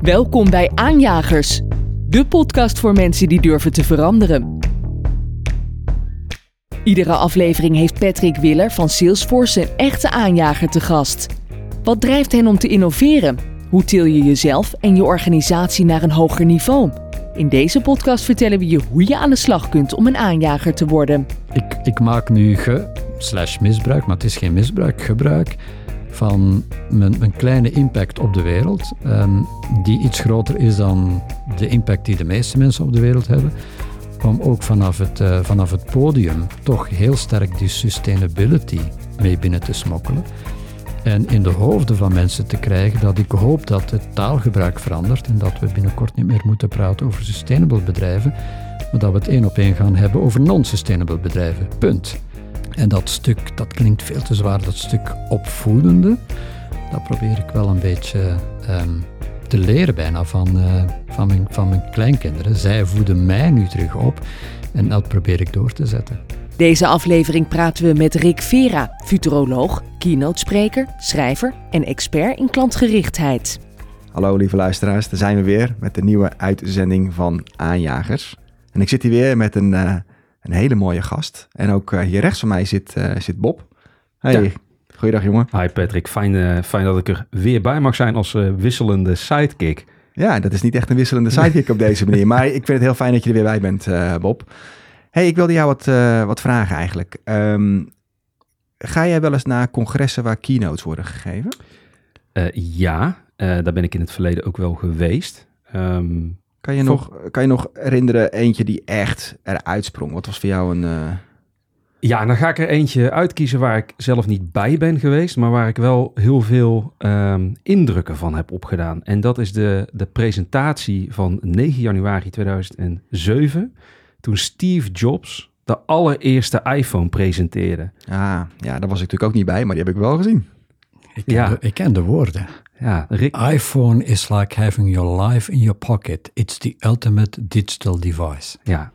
Welkom bij Aanjagers, de podcast voor mensen die durven te veranderen. Iedere aflevering heeft Patrick Willer van Salesforce een echte aanjager te gast. Wat drijft hen om te innoveren? Hoe til je jezelf en je organisatie naar een hoger niveau? In deze podcast vertellen we je hoe je aan de slag kunt om een aanjager te worden. Ik, ik maak nu ge slash misbruik, maar het is geen misbruik, gebruik van mijn, mijn kleine impact op de wereld, um, die iets groter is dan de impact die de meeste mensen op de wereld hebben, om ook vanaf het, uh, vanaf het podium toch heel sterk die sustainability mee binnen te smokkelen. En in de hoofden van mensen te krijgen dat ik hoop dat het taalgebruik verandert en dat we binnenkort niet meer moeten praten over sustainable bedrijven, maar dat we het één op één gaan hebben over non-sustainable bedrijven. Punt. En dat stuk, dat klinkt veel te zwaar, dat stuk opvoedende, dat probeer ik wel een beetje um, te leren bijna van, uh, van, mijn, van mijn kleinkinderen. Zij voeden mij nu terug op en dat probeer ik door te zetten. Deze aflevering praten we met Rick Vera, futuroloog, keynote-spreker, schrijver en expert in klantgerichtheid. Hallo lieve luisteraars, daar zijn we weer met de nieuwe uitzending van Aanjagers. En ik zit hier weer met een, uh, een hele mooie gast. En ook uh, hier rechts van mij zit, uh, zit Bob. Hey, ja. goeiedag jongen. Hi Patrick, fijn, fijn dat ik er weer bij mag zijn als wisselende sidekick. Ja, dat is niet echt een wisselende sidekick op deze manier. Maar ik vind het heel fijn dat je er weer bij bent, Bob. Hey, ik wilde jou wat, wat vragen eigenlijk. Um, Ga jij wel eens naar congressen waar keynotes worden gegeven? Uh, ja, uh, daar ben ik in het verleden ook wel geweest. Um, kan, je nog, kan je nog herinneren eentje die echt eruit sprong? Wat was voor jou een... Uh... Ja, dan ga ik er eentje uitkiezen waar ik zelf niet bij ben geweest, maar waar ik wel heel veel um, indrukken van heb opgedaan. En dat is de, de presentatie van 9 januari 2007, toen Steve Jobs de allereerste iPhone presenteerde. Ah, ja, daar was ik natuurlijk ook niet bij, maar die heb ik wel gezien. Ik ken, ja. de, ik ken de woorden. Ja, Rick... iPhone is like having your life in your pocket. It's the ultimate digital device. Ja.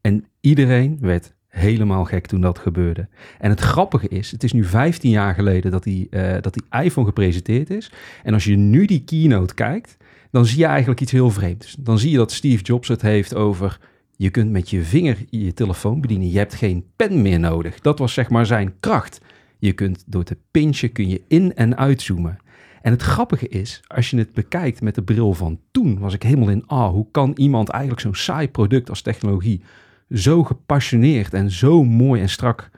En iedereen werd helemaal gek toen dat gebeurde. En het grappige is, het is nu 15 jaar geleden dat die, uh, dat die iPhone gepresenteerd is. En als je nu die keynote kijkt, dan zie je eigenlijk iets heel vreemds. Dan zie je dat Steve Jobs het heeft over je kunt met je vinger je telefoon bedienen. Je hebt geen pen meer nodig. Dat was zeg maar zijn kracht. Je kunt door te pinchen kun je in- en uitzoomen. En het grappige is, als je het bekijkt met de bril van toen, was ik helemaal in ah, hoe kan iemand eigenlijk zo'n saai product als technologie zo gepassioneerd en zo mooi en strak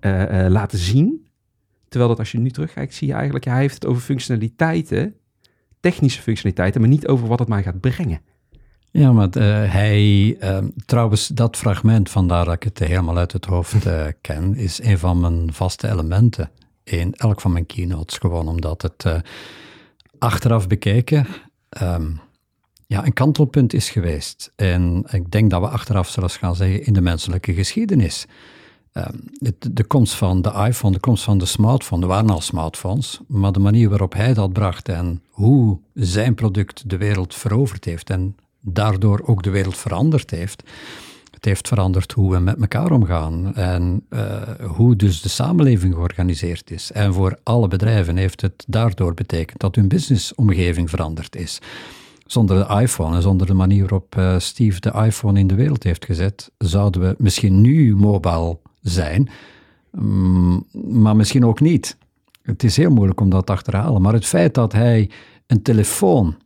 uh, uh, laten zien? Terwijl dat als je nu terugkijkt, zie je eigenlijk, hij heeft het over functionaliteiten, technische functionaliteiten, maar niet over wat het mij gaat brengen. Ja, maar uh, hij, uh, trouwens, dat fragment, vandaar dat ik het helemaal uit het hoofd uh, ken, is een van mijn vaste elementen in elk van mijn keynotes. Gewoon omdat het achteraf bekeken um, ja, een kantelpunt is geweest. En ik denk dat we achteraf zelfs gaan zeggen in de menselijke geschiedenis. Het, de komst van de iPhone, de komst van de smartphone, er waren al smartphones, maar de manier waarop hij dat bracht en hoe zijn product de wereld veroverd heeft en daardoor ook de wereld veranderd heeft. Het heeft veranderd hoe we met elkaar omgaan en uh, hoe dus de samenleving georganiseerd is. En voor alle bedrijven heeft het daardoor betekend dat hun businessomgeving veranderd is. Zonder de iPhone en zonder de manier waarop uh, Steve de iPhone in de wereld heeft gezet, zouden we misschien nu mobile zijn, mm, maar misschien ook niet. Het is heel moeilijk om dat te achterhalen. Maar het feit dat hij een telefoon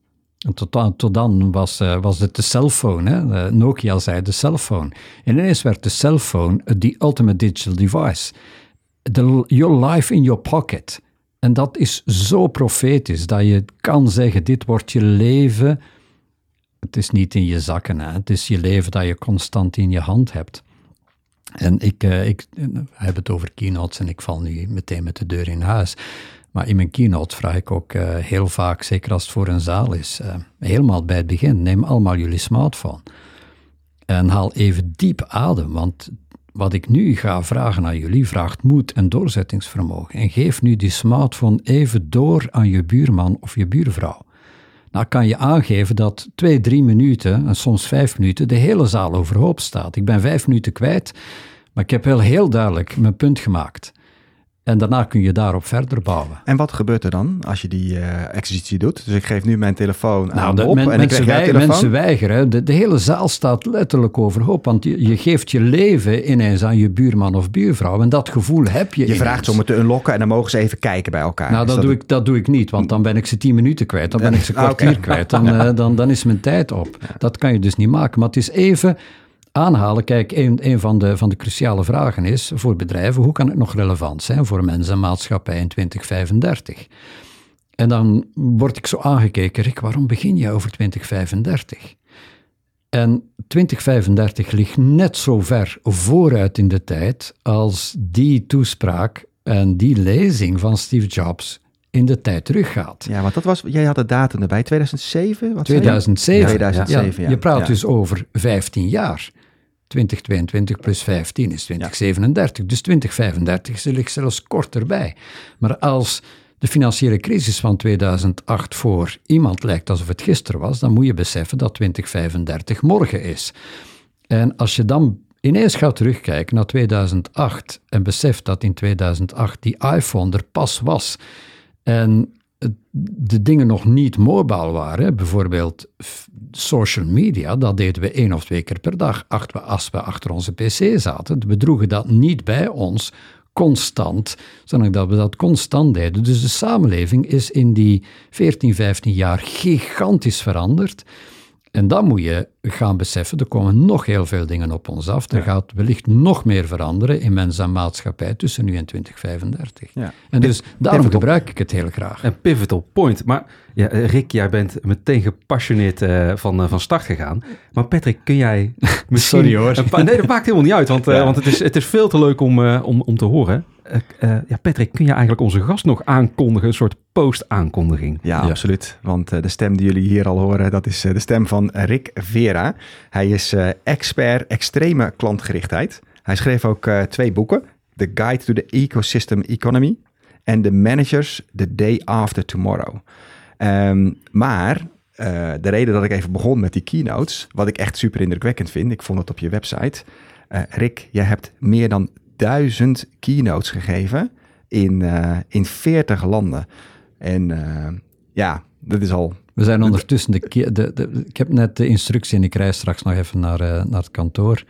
tot, tot dan was, uh, was het de cellphone. Hè? Uh, Nokia zei de cellphone. En ineens werd de cellphone the ultimate digital device. The, your life in your pocket. En dat is zo profetisch dat je kan zeggen: dit wordt je leven. Het is niet in je zakken, hè? het is je leven dat je constant in je hand hebt. En ik, uh, ik heb het over keynotes en ik val nu meteen met de deur in huis. Maar in mijn keynote vraag ik ook uh, heel vaak, zeker als het voor een zaal is, uh, helemaal bij het begin, neem allemaal jullie smartphone. En haal even diep adem, want wat ik nu ga vragen aan jullie vraagt moed en doorzettingsvermogen. En geef nu die smartphone even door aan je buurman of je buurvrouw. Nou kan je aangeven dat twee, drie minuten en soms vijf minuten de hele zaal overhoop staat. Ik ben vijf minuten kwijt, maar ik heb wel heel duidelijk mijn punt gemaakt. En daarna kun je daarop verder bouwen. En wat gebeurt er dan als je die uh, exercitie doet? Dus ik geef nu mijn telefoon nou, aan de, Bob men, en mensen, ik krijg wij, telefoon. mensen weigeren. De, de, hele zaal staat letterlijk overhoop. Want je, je, geeft je leven ineens aan je buurman of buurvrouw. En dat gevoel heb je Je ineens. vraagt ze om het te unlocken en dan mogen ze even kijken bij elkaar. Nou, dat, dat doe ik, dat doe ik niet. Want dan ben ik ze tien minuten kwijt. Dan ben ik ze Ah, kwartier kwijt. Dan, eh, dan, dan is mijn tijd op. Dat kan je dus niet maken. Maar het is even aanhalen. Kijk, een, een van, de, van de cruciale vragen is voor bedrijven, hoe kan het nog relevant zijn voor mensen en maatschappij in 2035? En dan word ik zo aangekeken, Rick, waarom begin je over 2035? En 2035 ligt net zo ver vooruit in de tijd als die toespraak en die lezing van Steve Jobs in de tijd teruggaat. Ja, want dat was, jij had de datum erbij, 2007? Wat zei je? 2007. 2007, ja. Je praat dus over 15 jaar. 2022 plus 15 is 2037. Dus 2035 ligt zelfs korter bij. Maar als de financiële crisis van 2008 voor iemand lijkt alsof het gisteren was, dan moet je beseffen dat 2035 morgen is. En als je dan ineens gaat terugkijken naar 2008 en beseft dat in 2008 die iPhone er pas was en de dingen nog niet mobile waren, bijvoorbeeld social media, dat deden we één of twee keer per dag als we achter onze pc zaten. We droegen dat niet bij ons constant, zodat dat we dat constant deden. Dus de samenleving is in die 14, 15 jaar gigantisch veranderd. En dan moet je gaan beseffen, er komen nog heel veel dingen op ons af. Er gaat wellicht nog meer veranderen in mens en maatschappij tussen nu en 2035. Ja. En dus daarom gebruik ik het heel graag. Een pivotal point. Maar ja, Rick, jij bent meteen gepassioneerd eh, van, eh, van start gegaan. Maar Patrick, kun jij misschien... Sorry, hoor. nee, dat maakt helemaal niet uit, want, eh, want het, is, het is veel te leuk om, om, om te horen. Eh, eh, ja, Patrick, kun je eigenlijk onze gast nog aankondigen? Een soort post-aankondiging. Ja, Ja. absoluut. Want eh, de stem die jullie hier al horen, dat is eh, de stem van Rick Vera. Hij is eh, expert extreme klantgerichtheid. Hij schreef ook eh, twee boeken. The Guide to the Ecosystem Economy en The Managers The Day After Tomorrow. Ehm, maar eh, de reden dat ik even begon met die keynotes, wat ik echt super indrukwekkend vind, ik vond het op je website. Eh, Rick, jij hebt meer dan duizend keynotes gegeven in, eh, in 40 landen. En eh, ja, dat is al. We zijn ondertussen, de, de, ik heb net de instructie en ik reis straks nog even naar, eh, naar het kantoor.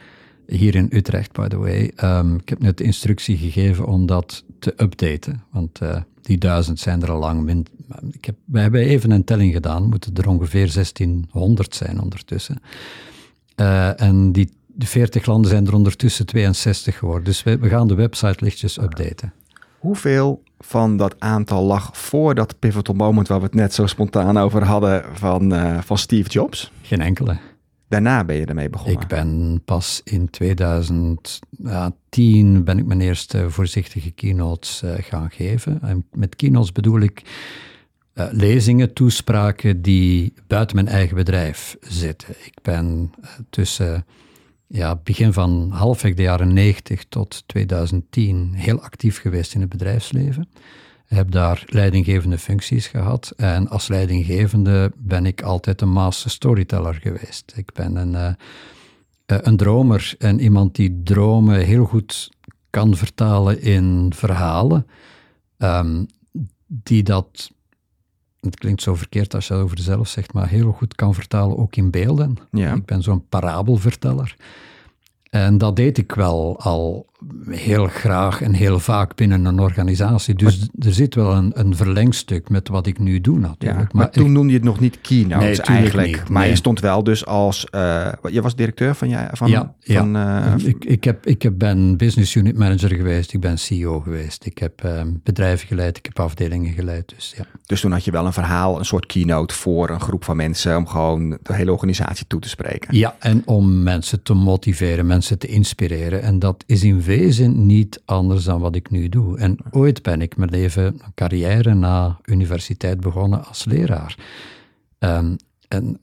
Hier in Utrecht, by the way. Ehm, ik heb net de instructie gegeven om dat te updaten. Want die duizend zijn er al lang. Min, ik heb, wij hebben even een telling gedaan. Moeten er ongeveer 1600 zijn ondertussen. En die de 40 landen zijn er ondertussen 62 geworden. Dus we, we gaan de website lichtjes updaten. Hoeveel van dat aantal lag voor dat pivotal moment waar we het net zo spontaan over hadden van, eh, van Steve Jobs? Geen enkele. Daarna ben je ermee begonnen. Ik ben pas in 2010 ben ik mijn eerste voorzichtige keynotes eh, gaan geven. En met keynotes bedoel ik eh, lezingen, toespraken die buiten mijn eigen bedrijf zitten. Ik ben tussen ja, begin van halfweg de jaren 90 tot 2010 heel actief geweest in het bedrijfsleven. Heb daar leidinggevende functies gehad. En als leidinggevende ben ik altijd een master storyteller geweest. Ik ben een, eh, eh, een dromer en iemand die dromen heel goed kan vertalen in verhalen. ehm, die dat, het klinkt zo verkeerd als je dat over jezelf zegt, maar heel goed kan vertalen ook in beelden. Ja. Ik ben zo'n parabelverteller. En dat deed ik wel al heel graag en heel vaak binnen een organisatie. Dus er zit wel een, een verlengstuk met wat ik nu doe Ja, natuurlijk. maar, toen noemde je het nog niet keynotes Nee, eigenlijk. niet, Maar nee. je stond wel dus als... eh, je was directeur van... jij van, Ja, van eh, ik, ik, heb, ik heb, ben business unit manager geweest, ik ben CEO geweest, ik heb eh, bedrijven geleid, ik heb afdelingen geleid. Dus ja. dus toen had je wel een verhaal, een soort keynote voor een groep van mensen... om gewoon de hele organisatie toe te spreken. ja, en om mensen te motiveren, mensen te inspireren. En dat is in wezen niet anders dan wat ik nu doe. En ooit ben ik mijn leven, mijn carrière na universiteit begonnen als leraar. Ehm, en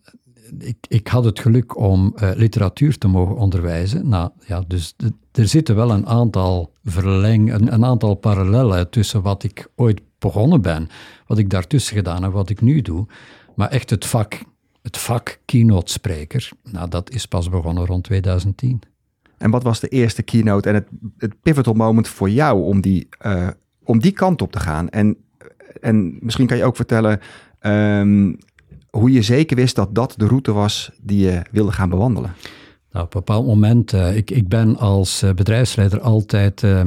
ik, ik had het geluk om eh, literatuur te mogen onderwijzen. Nou, ja, dus de- er zitten wel een aantal verleng, een, een aantal parallellen tussen wat ik ooit begonnen ben, wat ik daartussen gedaan heb, wat ik nu doe. Maar echt het vak, het vak keynote spreker, nou, dat is pas begonnen rond 2010. En wat was de eerste keynote en het, het pivotal moment voor jou... om die eh, om die kant op te gaan. En, en misschien kan je ook vertellen ehm, hoe je zeker wist dat dat de route was die je wilde gaan bewandelen. Nou, op een bepaald moment, uh, ik, ik ben als uh, bedrijfsleider altijd. Uh,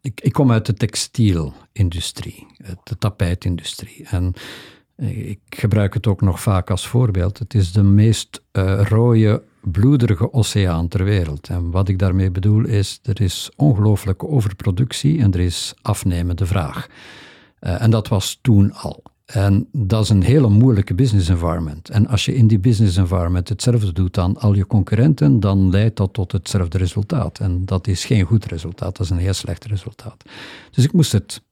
ik, ik, kom uit de textielindustrie, de tapijtindustrie. En ik gebruik het ook nog vaak als voorbeeld. Het is de meest rode, bloederige oceaan ter wereld. En wat ik daarmee bedoel is, er is ongelooflijke overproductie en er is afnemende vraag. en dat was toen al. En dat is een hele moeilijke business environment. En als je in die business environment hetzelfde doet dan al je concurrenten, dan leidt dat tot hetzelfde resultaat. En dat is geen goed resultaat, dat is een heel slecht resultaat. Dus ik moest het,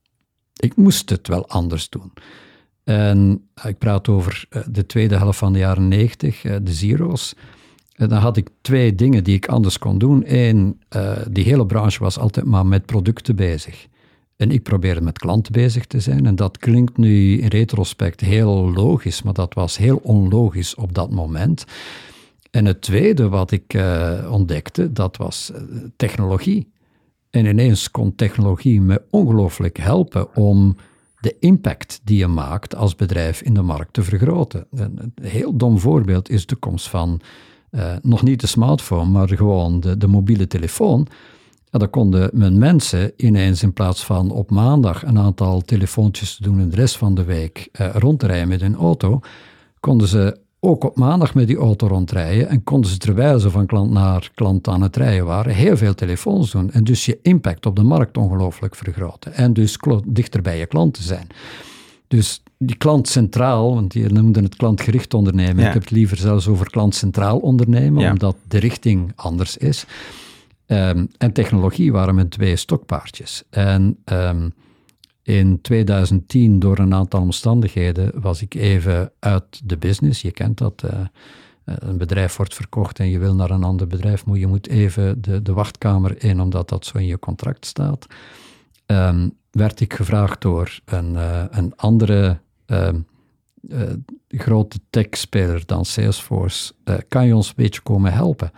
ik moest het wel anders doen. En ik praat over eh, de tweede helft van de jaren 90, eh, de zero's. En dan had ik twee dingen die ik anders kon doen. Eén, uh, die hele branche was altijd maar met producten bezig. En ik probeerde met klanten bezig te zijn. En dat klinkt nu in retrospect heel logisch, maar dat was heel onlogisch op dat moment. En het tweede wat ik uh, ontdekte, dat was technologie. En ineens kon technologie me ongelooflijk helpen om de impact die je maakt als bedrijf in de markt te vergroten. Een heel dom voorbeeld is de komst van uh, nog niet de smartphone, maar gewoon de, de mobiele telefoon. Ja, dan konden mijn mensen ineens in plaats van op maandag een aantal telefoontjes te doen en de rest van de week uh, rondrijden met hun auto, konden ze ook op maandag met die auto rondrijden en konden ze terwijl ze van klant naar klant aan het rijden waren, heel veel telefoons doen en dus je impact op de markt ongelooflijk vergroten en dus dichter bij je klanten zijn. Dus die klant centraal, want je noemde het klantgericht ondernemen, ja. ik heb het liever zelfs over klantcentraal ondernemen, ja. omdat de richting anders is. Um, en technologie waren mijn twee stokpaardjes. En um, in 2010, door een aantal omstandigheden, was ik even uit de business. Je kent dat. Uh, een bedrijf wordt verkocht en je wil naar een ander bedrijf, maar je moet even de, de wachtkamer in, omdat dat zo in je contract staat. Um, werd ik gevraagd door een, uh, een andere uh, grote tech-speler dan Salesforce: kan je ons een beetje komen helpen?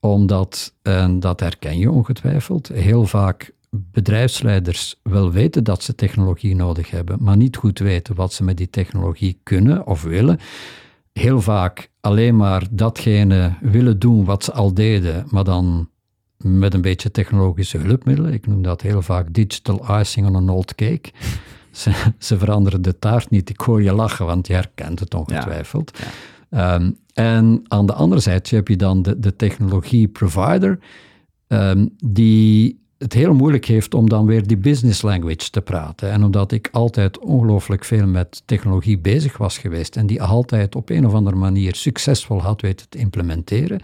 Omdat, en dat herken je ongetwijfeld, heel vaak bedrijfsleiders wel weten dat ze technologie nodig hebben, maar niet goed weten wat ze met die technologie kunnen of willen. Heel vaak alleen maar datgene willen doen wat ze al deden, maar dan met een beetje technologische hulpmiddelen. Ik noem dat heel vaak digital icing on an old cake. Ze, ze veranderen de taart niet. Ik hoor je lachen, want je herkent het ongetwijfeld. Ja, ja. Um, en aan de andere zijde heb je dan de, de technologie provider, um, die het heel moeilijk heeft om dan weer die business language te praten. En omdat ik altijd ongelooflijk veel met technologie bezig was geweest en die altijd op een of andere manier succesvol had weten te implementeren,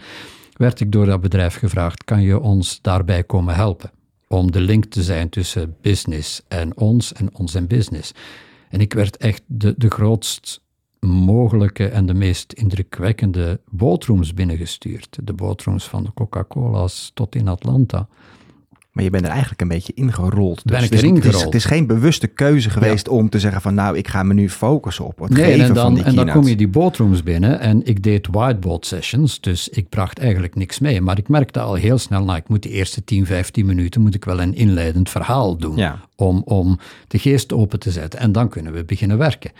werd ik door dat bedrijf gevraagd: kan je ons daarbij komen helpen? Om de link te zijn tussen business en ons en ons en business. En ik werd echt de, de grootst mogelijke en de meest indrukwekkende boardrooms binnengestuurd. De boardrooms van de Coca-Cola's tot in Atlanta. Maar je bent er eigenlijk een beetje ingerold. Dus ben ik het, is, erin het, is, gerold. het is geen bewuste keuze geweest ja. om te zeggen van nou, ik ga me nu focussen op het nee, geven en dan, van die En dan kom je die boardrooms binnen en ik deed whiteboard sessions, dus ik bracht eigenlijk niks mee. Maar ik merkte al heel snel, nou ik moet de eerste 10, 15 minuten moet ik wel een inleidend verhaal doen. Ja. Om, om de geest open te zetten en dan kunnen we beginnen werken.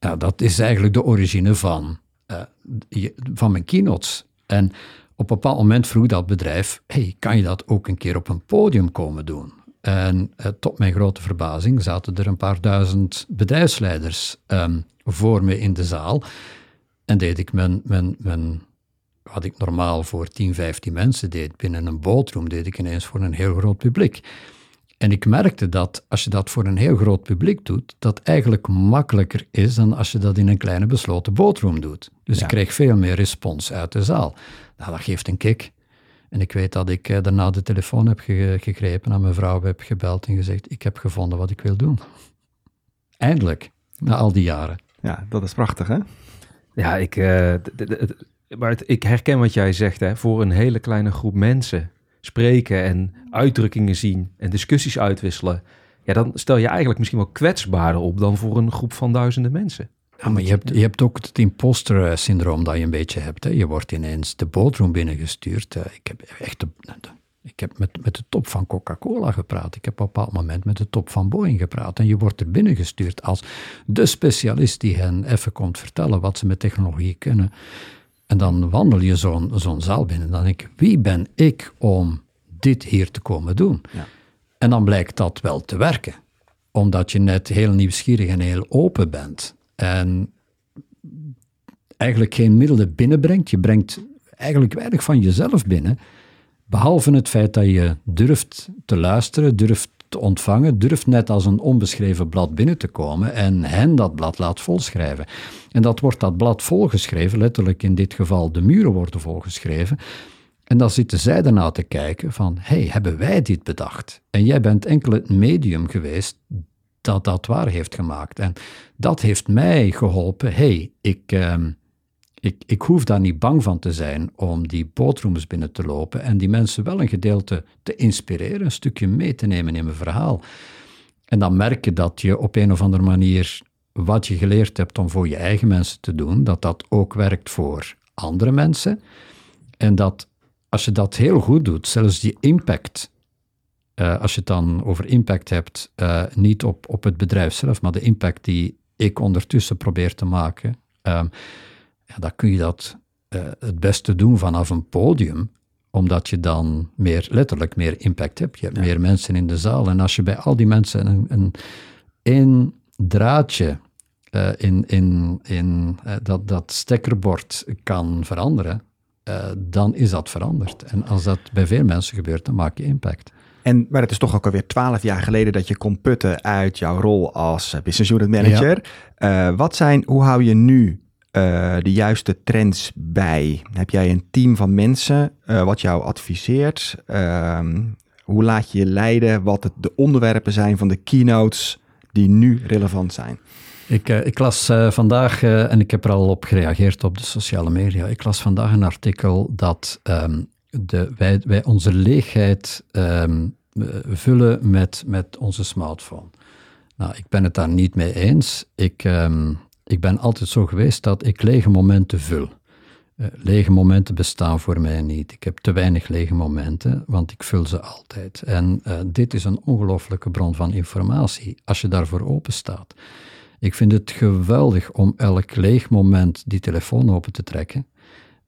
Nou, dat is eigenlijk de origine van, uh, van mijn keynotes. En op een bepaald moment vroeg dat bedrijf: hey, kan je dat ook een keer op een podium komen doen? En uh, tot mijn grote verbazing zaten er een paar duizend bedrijfsleiders um, voor me in de zaal. En deed ik mijn, mijn, mijn, wat ik normaal voor 10, 15 mensen deed binnen een boardroom, deed ik ineens voor een heel groot publiek. En ik merkte dat als je dat voor een heel groot publiek doet, dat eigenlijk makkelijker is dan als je dat in een kleine besloten boardroom doet. Dus ja. ik kreeg veel meer respons uit de zaal. Nou, dat geeft een kick. En ik weet dat ik uh, daarna de telefoon heb ge gegrepen, naar mijn vrouw heb gebeld en gezegd, ik heb gevonden wat ik wil doen. Eindelijk, na al die jaren. Ja, dat is prachtig, hè? Ja, ik, uh, maar het, ik herken wat jij zegt, hè. Voor een hele kleine groep mensen spreken en uitdrukkingen zien en discussies uitwisselen. Ja, dan stel je eigenlijk misschien wel kwetsbaarder op dan voor een groep van duizenden mensen. Ja, maar je hebt, je hebt ook het imposter-syndroom dat je een beetje hebt. Hè. Je wordt ineens de boardroom binnengestuurd. Ik heb echt de, Ik heb met, met de top van Coca-Cola gepraat. Ik heb op een bepaald moment met de top van Boeing gepraat. En je wordt er binnen gestuurd als de specialist die hen even komt vertellen wat ze met technologie kunnen. En dan wandel je zo'n zo'n zaal binnen. Dan denk ik, wie ben ik om dit hier te komen doen? Ja. En dan blijkt dat wel te werken. Omdat je net heel nieuwsgierig en heel open bent. En eigenlijk geen middelen binnenbrengt. Je brengt eigenlijk weinig van jezelf binnen. Behalve het feit dat je durft te luisteren, durft te ontvangen, durft net als een onbeschreven blad binnen te komen en hen dat blad laat volschrijven. En dat wordt dat blad volgeschreven, letterlijk in dit geval de muren worden volgeschreven. En dan zitten zij daarna te kijken van, hey, hebben wij dit bedacht? En jij bent enkel het medium geweest dat dat waar heeft gemaakt. En dat heeft mij geholpen, hey, ik... ehm, ik, ik hoef daar niet bang van te zijn om die boardrooms binnen te lopen en die mensen wel een gedeelte te inspireren, een stukje mee te nemen in mijn verhaal. En dan merk je dat je op een of andere manier wat je geleerd hebt om voor je eigen mensen te doen, dat dat ook werkt voor andere mensen. En dat als je dat heel goed doet, zelfs die impact, eh, als je het dan over impact hebt, eh, niet op, op het bedrijf zelf, maar de impact die ik ondertussen probeer te maken, ehm, ja, dan kun je dat eh, het beste doen vanaf een podium, omdat je dan meer, letterlijk meer impact hebt. Je hebt meer mensen in de zaal. En als je bij al die mensen een, een, één draadje in, in, in dat, dat stekkerbord kan veranderen, dan is dat veranderd. En als dat bij veel mensen gebeurt, dan maak je impact. En, maar het is toch ook alweer twaalf jaar geleden dat je kon putten uit jouw rol als eh, business unit manager. Eh, wat zijn, hoe hou je nu eh, de juiste trends bij? Heb jij een team van mensen wat jou adviseert? Ehm, hoe laat je je leiden? Wat het, de onderwerpen zijn van de keynotes die nu relevant zijn? Ik, ik las vandaag, en ik heb er al op gereageerd op de sociale media, ik las vandaag een artikel dat ehm, de, wij, wij onze leegheid ehm, eh, vullen met, met onze smartphone. Nou, ik ben het daar niet mee eens. Ik, ehm, ik ben altijd zo geweest dat ik lege momenten vul. Eh, lege momenten bestaan voor mij niet. Ik heb te weinig lege momenten, want ik vul ze altijd. En eh, dit is een ongelooflijke bron van informatie, als je daarvoor open staat. Ik vind het geweldig om elk leeg moment die telefoon open te trekken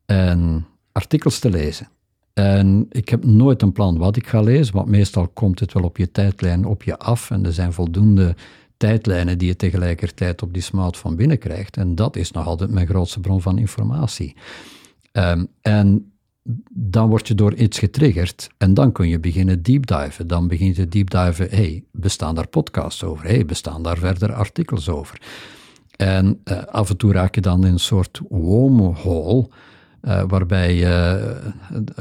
en artikels te lezen. En ik heb nooit een plan wat ik ga lezen, want meestal komt het wel op je tijdlijn op je af en er zijn voldoende tijdlijnen die je tegelijkertijd op die smartphone binnenkrijgt. En dat is nog altijd mijn grootste bron van informatie. Ehm, en dan word je door iets getriggerd en dan kun je beginnen deepdiven. Dan begin je deepdiven, hey, bestaan daar podcasts over? Hey, bestaan daar verder artikels over? En eh, af en toe raak je dan in een soort wormhole, eh, waarbij uh,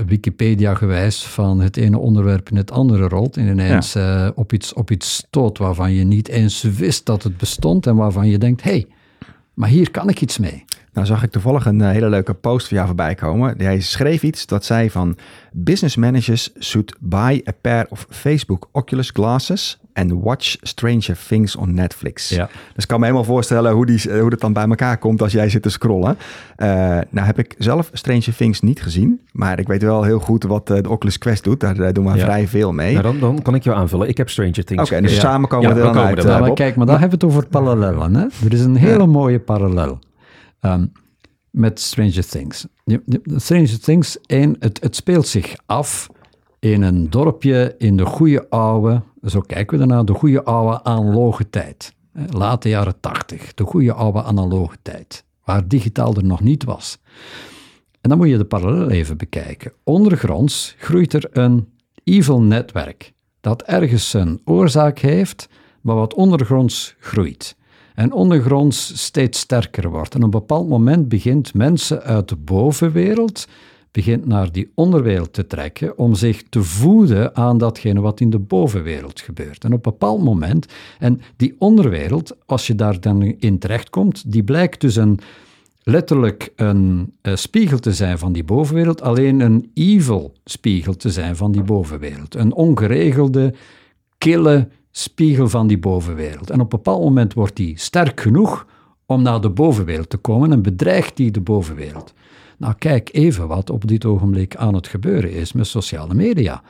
Wikipedia-gewijs van het ene onderwerp in het andere rolt en ineens eh, op, iets, op iets stoot waarvan je niet eens wist dat het bestond en waarvan je denkt, hé, hey, maar hier kan ik iets mee. Nou zag ik toevallig een hele leuke post van jou voorbij komen. Hij schreef iets dat zei van... Business managers should buy a pair of Facebook Oculus glasses... and watch Stranger Things on Netflix. Ja. Dus ik kan me helemaal voorstellen hoe, die, hoe dat dan bij elkaar komt als jij zit te scrollen. Uh, nou heb ik zelf Stranger Things niet gezien. Maar ik weet wel heel goed wat uh, de Oculus Quest doet. Daar doen we ja. vrij veel mee. Nou, dan, dan, kan ik jou aanvullen. Ik heb Stranger Things Oké, okay, dus samen komen we er dan uit. Er maar kijk, maar dan hebben we het over parallellen. Hè? Er is een hele mooie parallel. Um, met Stranger Things. Stranger Things, één, het, het, speelt zich af in een dorpje in de goede oude, zo kijken we ernaar, de goede oude analoge tijd. Late jaren tachtig, de goede oude analoge tijd, waar digitaal er nog niet was. En dan moet je de parallel even bekijken. Ondergronds groeit er een evil netwerk, dat ergens een oorzaak heeft, maar wat ondergronds groeit en ondergronds steeds sterker wordt. En op een bepaald moment begint mensen uit de bovenwereld begint naar die onderwereld te trekken om zich te voeden aan datgene wat in de bovenwereld gebeurt. En op een bepaald moment, en die onderwereld, als je daar dan in terechtkomt, die blijkt dus een, letterlijk een uh, spiegel te zijn van die bovenwereld, alleen een evil spiegel te zijn van die bovenwereld. Een ongeregelde, kille spiegel van die bovenwereld. En op een bepaald moment wordt die sterk genoeg om naar de bovenwereld te komen en bedreigt die de bovenwereld. Nou, kijk even wat op dit ogenblik aan het gebeuren is met sociale media.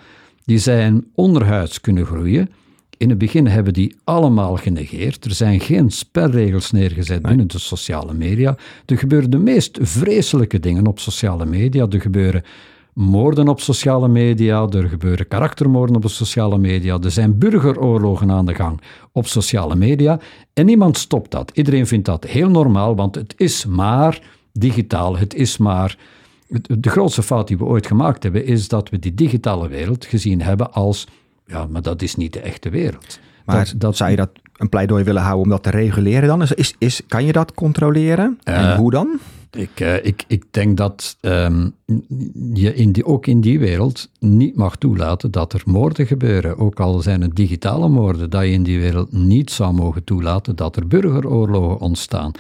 Die zijn onderhuids kunnen groeien. In het begin hebben die allemaal genegeerd. Er zijn geen spelregels neergezet binnen de sociale media. Er gebeuren de meest vreselijke dingen op sociale media. Er gebeuren moorden op sociale media, er gebeuren karaktermoorden op de sociale media, er zijn burgeroorlogen aan de gang op sociale media en niemand stopt dat. Iedereen vindt dat heel normaal, want het is maar digitaal, het is maar... De grootste fout die we ooit gemaakt hebben, is dat we die digitale wereld gezien hebben als, ja, maar dat is niet de echte wereld. Maar dat, dat, zou je dat een pleidooi willen houden om dat te reguleren dan? Is, is, kan je dat controleren? en Eh, hoe dan? Ik, eh, ik, ik denk dat ehm, je in die, ook in die wereld niet mag toelaten dat er moorden gebeuren. Ook al zijn het digitale moorden, dat je in die wereld niet zou mogen toelaten dat er burgeroorlogen ontstaan.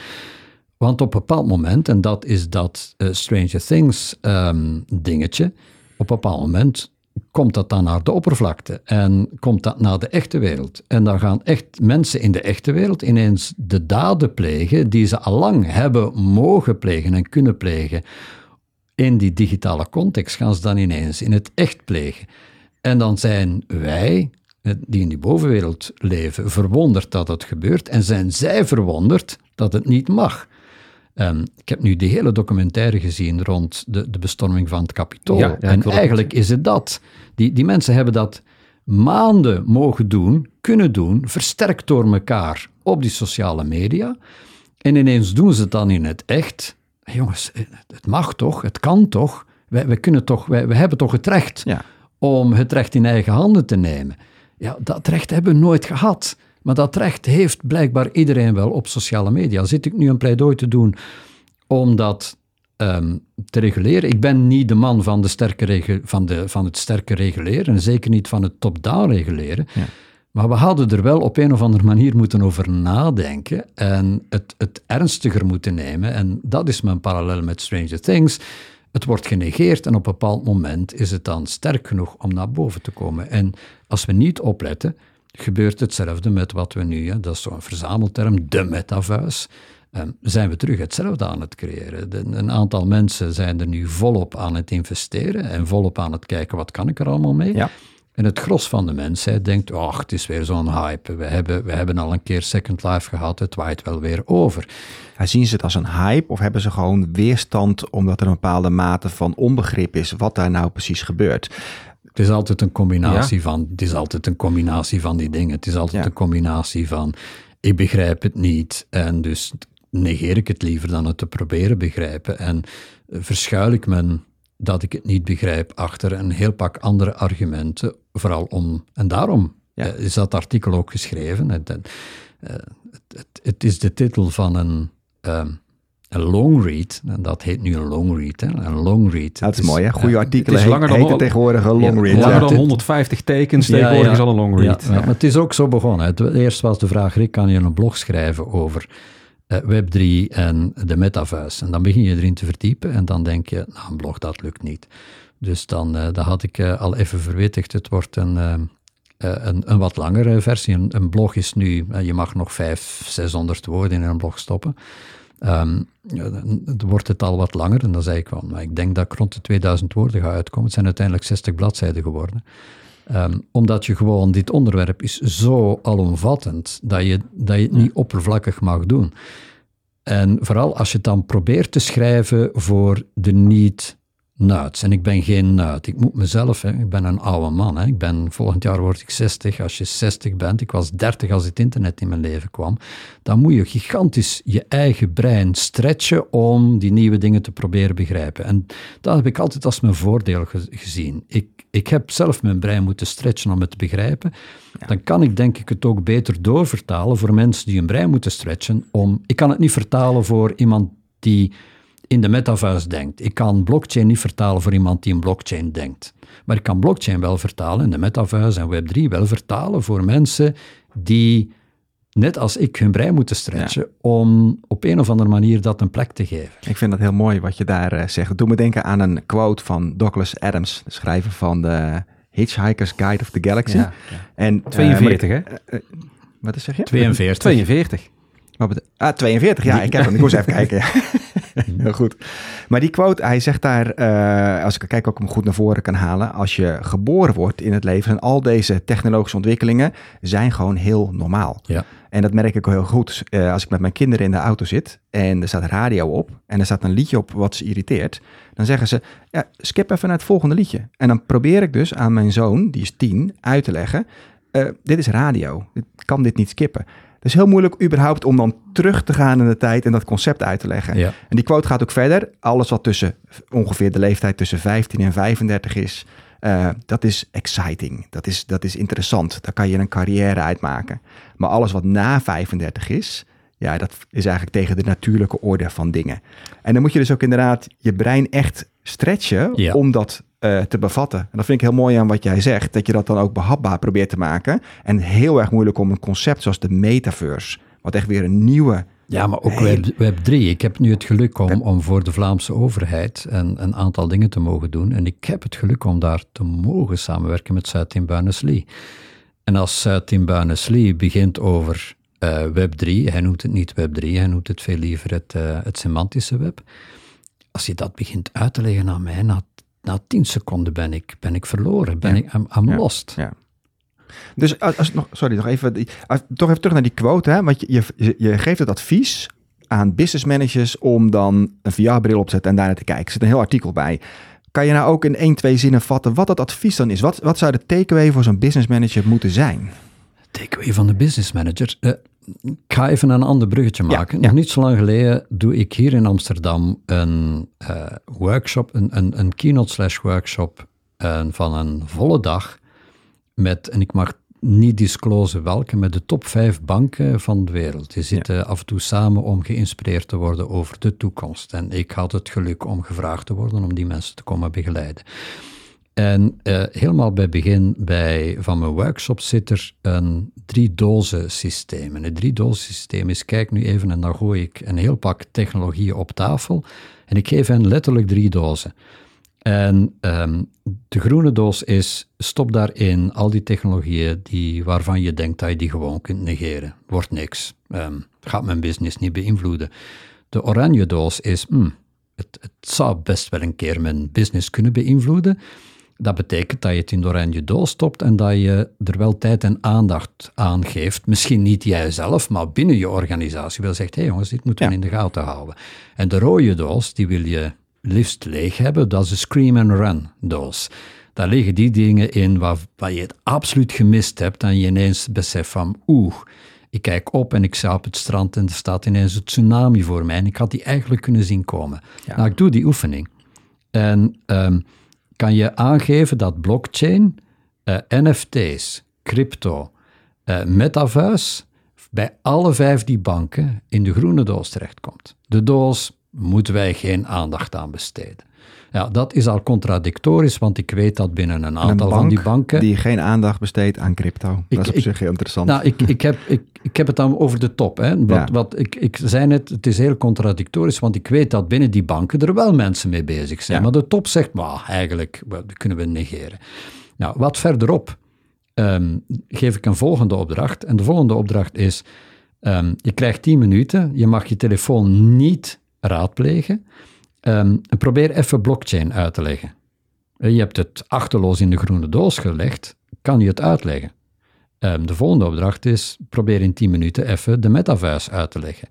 Want op een bepaald moment, en dat is dat eh, Stranger Things ehm, dingetje, op een bepaald moment komt dat dan naar de oppervlakte en komt dat naar de echte wereld. En dan gaan echt mensen in de echte wereld ineens de daden plegen die ze allang hebben mogen plegen en kunnen plegen. In die digitale context gaan ze dan ineens in het echt plegen. En dan zijn wij, eh, die in die bovenwereld leven, verwonderd dat het gebeurt en zijn zij verwonderd dat het niet mag. Um, ik heb nu die hele documentaire gezien rond de, de bestorming van het kapitool. Ja, ja, en eigenlijk is het dat. Die, die mensen hebben dat maanden mogen doen, kunnen doen, versterkt door elkaar op die sociale media. En ineens doen ze het dan in het echt. Jongens, het mag toch, het kan toch. Wij, wij, kunnen toch wij, wij hebben toch het recht Ja. om het recht in eigen handen te nemen. Ja, dat recht hebben we nooit gehad. Maar dat recht heeft blijkbaar iedereen wel op sociale media. Zit ik nu een pleidooi te doen om dat um, te reguleren? Ik ben niet de man van, de sterke van, de, van het sterke reguleren en zeker niet van het top-down reguleren. Ja. Maar we hadden er wel op een of andere manier moeten over nadenken en het, het ernstiger moeten nemen. En dat is mijn parallel met Stranger Things. Het wordt genegeerd en op een bepaald moment is het dan sterk genoeg om naar boven te komen. En als we niet opletten, gebeurt hetzelfde met wat we nu, hè, dat is zo'n verzamelterm, de metavuis, um, zijn we terug hetzelfde aan het creëren. De, een aantal mensen zijn er nu volop aan het investeren en volop aan het kijken, wat kan ik er allemaal mee? Ja. En het gros van de mensheid denkt, ach, het is weer zo'n hype. We hebben, we hebben al een keer Second Life gehad, het waait wel weer over. Ja, zien ze het als een hype of hebben ze gewoon weerstand omdat er een bepaalde mate van onbegrip is wat daar nou precies gebeurt? Het is altijd een combinatie, ja. van, het is altijd een combinatie van die dingen. Het is altijd ja. een combinatie van, ik begrijp het niet en dus negeer ik het liever dan het te proberen begrijpen. En verschuil ik men dat ik het niet begrijp achter een heel pak andere argumenten, vooral om, en daarom ja. uh, is dat artikel ook geschreven. Het, uh, het, het, het, is de titel van een, um, een long read, en dat heet nu een long read, hè? een long read. Dat is, is mooi, hè? Goede artikelen het is langer dan, tegenwoordig een long read. Ja, langer dan 150 tekens, tegenwoordig is al een long read. maar het is ook zo begonnen. Het, eerst was de vraag, Rick, kan je een blog schrijven over uh, Web3 en de metaverse. En dan begin je erin te verdiepen en dan denk je, nou, een blog, dat lukt niet. Dus dan, uh, dat had ik uh, al even verwittigd. Het wordt een, een, een, wat langere versie. Een, een blog is nu, je mag nog 500, 600 woorden in een blog stoppen. Um, dan wordt het al wat langer en dan zei ik van, ik denk dat ik rond de 2000 woorden ga uitkomen. Het zijn uiteindelijk 60 bladzijden geworden. Um, omdat je gewoon, dit onderwerp is zo alomvattend, dat je, dat je het niet oppervlakkig mag doen. En vooral als je het dan probeert te schrijven voor de niet nuits. En ik ben geen nuit. Ik moet mezelf, hè, ik ben een oude man. Hè. Ik ben, volgend jaar word ik 60. Als je 60 bent, ik was 30 als het internet in mijn leven kwam, dan moet je gigantisch je eigen brein stretchen om die nieuwe dingen te proberen begrijpen. En dat heb ik altijd als mijn voordeel ge gezien. Ik, ik heb zelf mijn brein moeten stretchen om het te begrijpen. Ja. Dan kan ik denk ik het ook beter doorvertalen voor mensen die hun brein moeten stretchen om... Ik kan het niet vertalen voor iemand die in de metaverse denkt. Ik kan blockchain niet vertalen voor iemand die in blockchain denkt. Maar ik kan blockchain wel vertalen in de metaverse en Web3 wel vertalen voor mensen die, net als ik, hun brein moeten stretchen ja. om op een of andere manier dat een plek te geven. Ik vind dat heel mooi wat je daar uh, zegt. Doe me denken aan een quote van Douglas Adams, de schrijver van de Hitchhiker's Guide of the Galaxy. Ja, ja. En, 42, uh, hè? Uh, wat zeg je? 42. 42. Wat ah, 42, ja, ik heb hem. Ik moest even kijken. Heel goed. Maar die quote, hij zegt daar, eh, als ik kijk ook hem goed naar voren kan halen, als je geboren wordt in het leven en al deze technologische ontwikkelingen zijn gewoon heel normaal. Ja. En dat merk ik heel goed eh, als ik met mijn kinderen in de auto zit en er staat radio op en er staat een liedje op wat ze irriteert. Dan zeggen ze, ja, skip even naar het volgende liedje. En dan probeer ik dus aan mijn zoon, die is tien, uit te leggen, eh, dit is radio, ik kan dit niet skippen. Het is heel moeilijk überhaupt om dan terug te gaan in de tijd en dat concept uit te leggen. Ja. En die quote gaat ook verder. Alles wat tussen ongeveer de leeftijd tussen 15 en 35 is, eh, dat is exciting. Dat is, dat is interessant. Daar kan je een carrière uitmaken. Maar alles wat na 35 is, ja, dat is eigenlijk tegen de natuurlijke orde van dingen. En dan moet je dus ook inderdaad je brein echt stretchen Ja. om dat eh, te bevatten. En dat vind ik heel mooi aan wat jij zegt, dat je dat dan ook behapbaar probeert te maken. En heel erg moeilijk om een concept zoals de metaverse, wat echt weer een nieuwe Ja, maar ook Web, Web 3. Ik heb nu het geluk om, om voor de Vlaamse overheid een, een aantal dingen te mogen doen. En ik heb het geluk om daar te mogen samenwerken met Zuid-Tim. En als Zuid-Tim begint over eh, Web 3, hij noemt het niet Web 3, hij noemt het veel liever het, eh, het semantische web. Als je dat begint uit te leggen aan mij, na, na tien seconden ben ik, ben ik verloren, ben Ja. ik I'm, I'm Ja. lost. Ja. Dus als, als nog, sorry, nog even, als- toch even terug naar die quote, hè? want je, je, je geeft het advies aan business managers om dan een VR-bril op te zetten en daar naar te kijken. Er zit een heel artikel bij. Kan je nou ook in één, twee zinnen vatten wat dat advies dan is? Wat, wat zou de takeaway voor zo'n business manager moeten zijn? Takeaway van de business manager. Eh, ik ga even een ander bruggetje maken. ja. Nog niet zo lang geleden doe ik hier in Amsterdam een eh, workshop, een, een, een keynote slash workshop eh, van een volle dag met, en ik mag niet disclosen welke, met de top vijf banken van de wereld. Die zitten af en toe samen om geïnspireerd te worden over de toekomst. En ik had het geluk om gevraagd te worden om die mensen te komen begeleiden. En eh, helemaal bij begin bij, van mijn workshop zit er een drie-dozen systeem. En het drie-dozen systeem is, kijk nu even en dan gooi ik een heel pak technologieën op tafel en ik geef hen letterlijk drie dozen. En ehm, de groene doos is, stop daarin al die technologieën die, waarvan je denkt dat je die gewoon kunt negeren. Wordt niks. Ehm, gaat mijn business niet beïnvloeden. De oranje doos is, hmm, het, het zou best wel een keer mijn business kunnen beïnvloeden. Dat betekent dat je het in de oranje doos stopt en dat je er wel tijd en aandacht aan geeft. Misschien niet jijzelf, maar binnen je organisatie wel zegt, hé hey jongens, dit moeten we Ja. in de gaten houden. En de rode doos, die wil je liefst leeg hebben, dat is de scream and run doos. Daar liggen die dingen in waar, waar je het absoluut gemist hebt en je ineens beseft van, oeh, ik kijk op en ik sta op het strand en er staat ineens een tsunami voor mij en ik had die eigenlijk kunnen zien komen. Ja. Nou, ik doe die oefening. En ehm, kan je aangeven dat blockchain, eh, NFT's, crypto, eh metaverse bij alle vijf die banken in de groene doos terechtkomt. De doos moeten wij geen aandacht aan besteden. Ja, dat is al contradictorisch, want ik weet dat binnen een Een aantal van die banken... die geen aandacht besteedt aan crypto. Ik- dat is op ik- zich heel interessant. Nou, ik, ik, heb, ik, ik heb het dan over de top. Hè. Wat, Ja. wat, ik, ik zei net, het is heel contradictorisch, want ik weet dat binnen die banken er wel mensen mee bezig zijn. Ja. Maar de top zegt, maar eigenlijk, dat kunnen we negeren. Nou, wat verderop ehm, geef ik een volgende opdracht. En de volgende opdracht is, ehm, je krijgt 10 minuten, je mag je telefoon niet raadplegen. Ehm, probeer even blockchain uit te leggen. Eh, Je hebt het achterloos in de groene doos gelegd, kan je het uitleggen? Ehm, de volgende opdracht is, probeer in 10 minuten even de metaverse uit te leggen.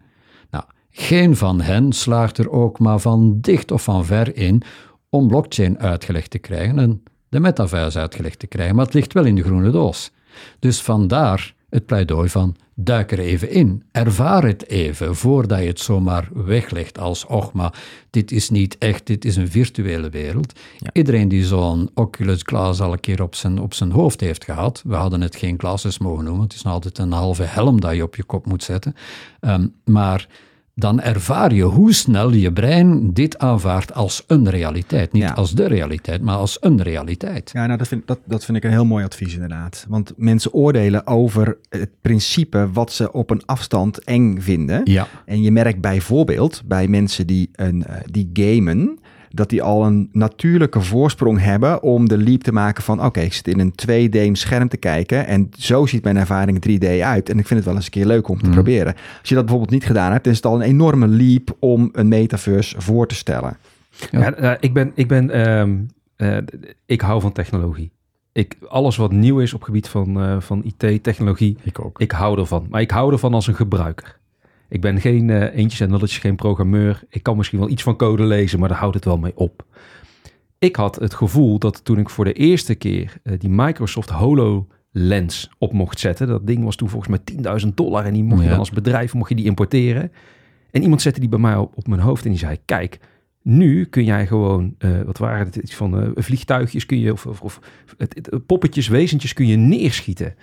Nou, geen van hen slaagt er ook maar van dicht of van ver in om blockchain uitgelegd te krijgen en de metaverse uitgelegd te krijgen, maar het ligt wel in de groene doos. Dus vandaar het pleidooi van duik er even in, ervaar het even voordat je het zomaar weglegt als och, maar dit is niet echt, dit is een virtuele wereld. Iedereen die zo'n Oculus Glass al een keer op zijn, op zijn hoofd heeft gehad, we hadden het geen glasses mogen noemen, het is nog altijd een halve helm dat je op je kop moet zetten, Ehm, maar dan ervaar je hoe snel je brein dit aanvaardt als een realiteit. Niet Ja. als de realiteit, maar als een realiteit. Ja, nou, dat vind, dat, dat vind ik een heel mooi advies inderdaad. Want mensen oordelen over het principe wat ze op een afstand eng vinden. Ja. En je merkt bijvoorbeeld bij mensen die, een, eh, die gamen, dat die al een natuurlijke voorsprong hebben om de leap te maken van oké, ik zit in een 2D scherm te kijken en zo ziet mijn ervaring 3D uit. En ik vind het wel eens een keer leuk om te Mhm. proberen. Als je dat bijvoorbeeld niet gedaan hebt, dan is het al een enorme leap om een metaverse voor te stellen. Ja. Ja, eh, ik ben, ik ben, ehm, eh, ik hou van technologie. Ik, alles wat nieuw is op gebied van, eh, van IT, technologie, Ik ook. ik hou ervan. Maar ik hou ervan als een gebruiker. Ik ben geen eh, eentjes en nulletjes, geen programmeur. Ik kan misschien wel iets van code lezen, maar daar houdt het wel mee op. Ik had het gevoel dat toen ik voor de eerste keer eh, die Microsoft HoloLens op mocht zetten. Dat ding was toen volgens mij 10.000 dollar en die mocht je dan als bedrijf mocht je die importeren. En iemand zette die bij mij op, op mijn hoofd en die zei, kijk, nu kun jij gewoon, eh, wat waren het, iets van vliegtuigjes kun je, of, of, of het, het- poppetjes, wezentjes kun je neerschieten.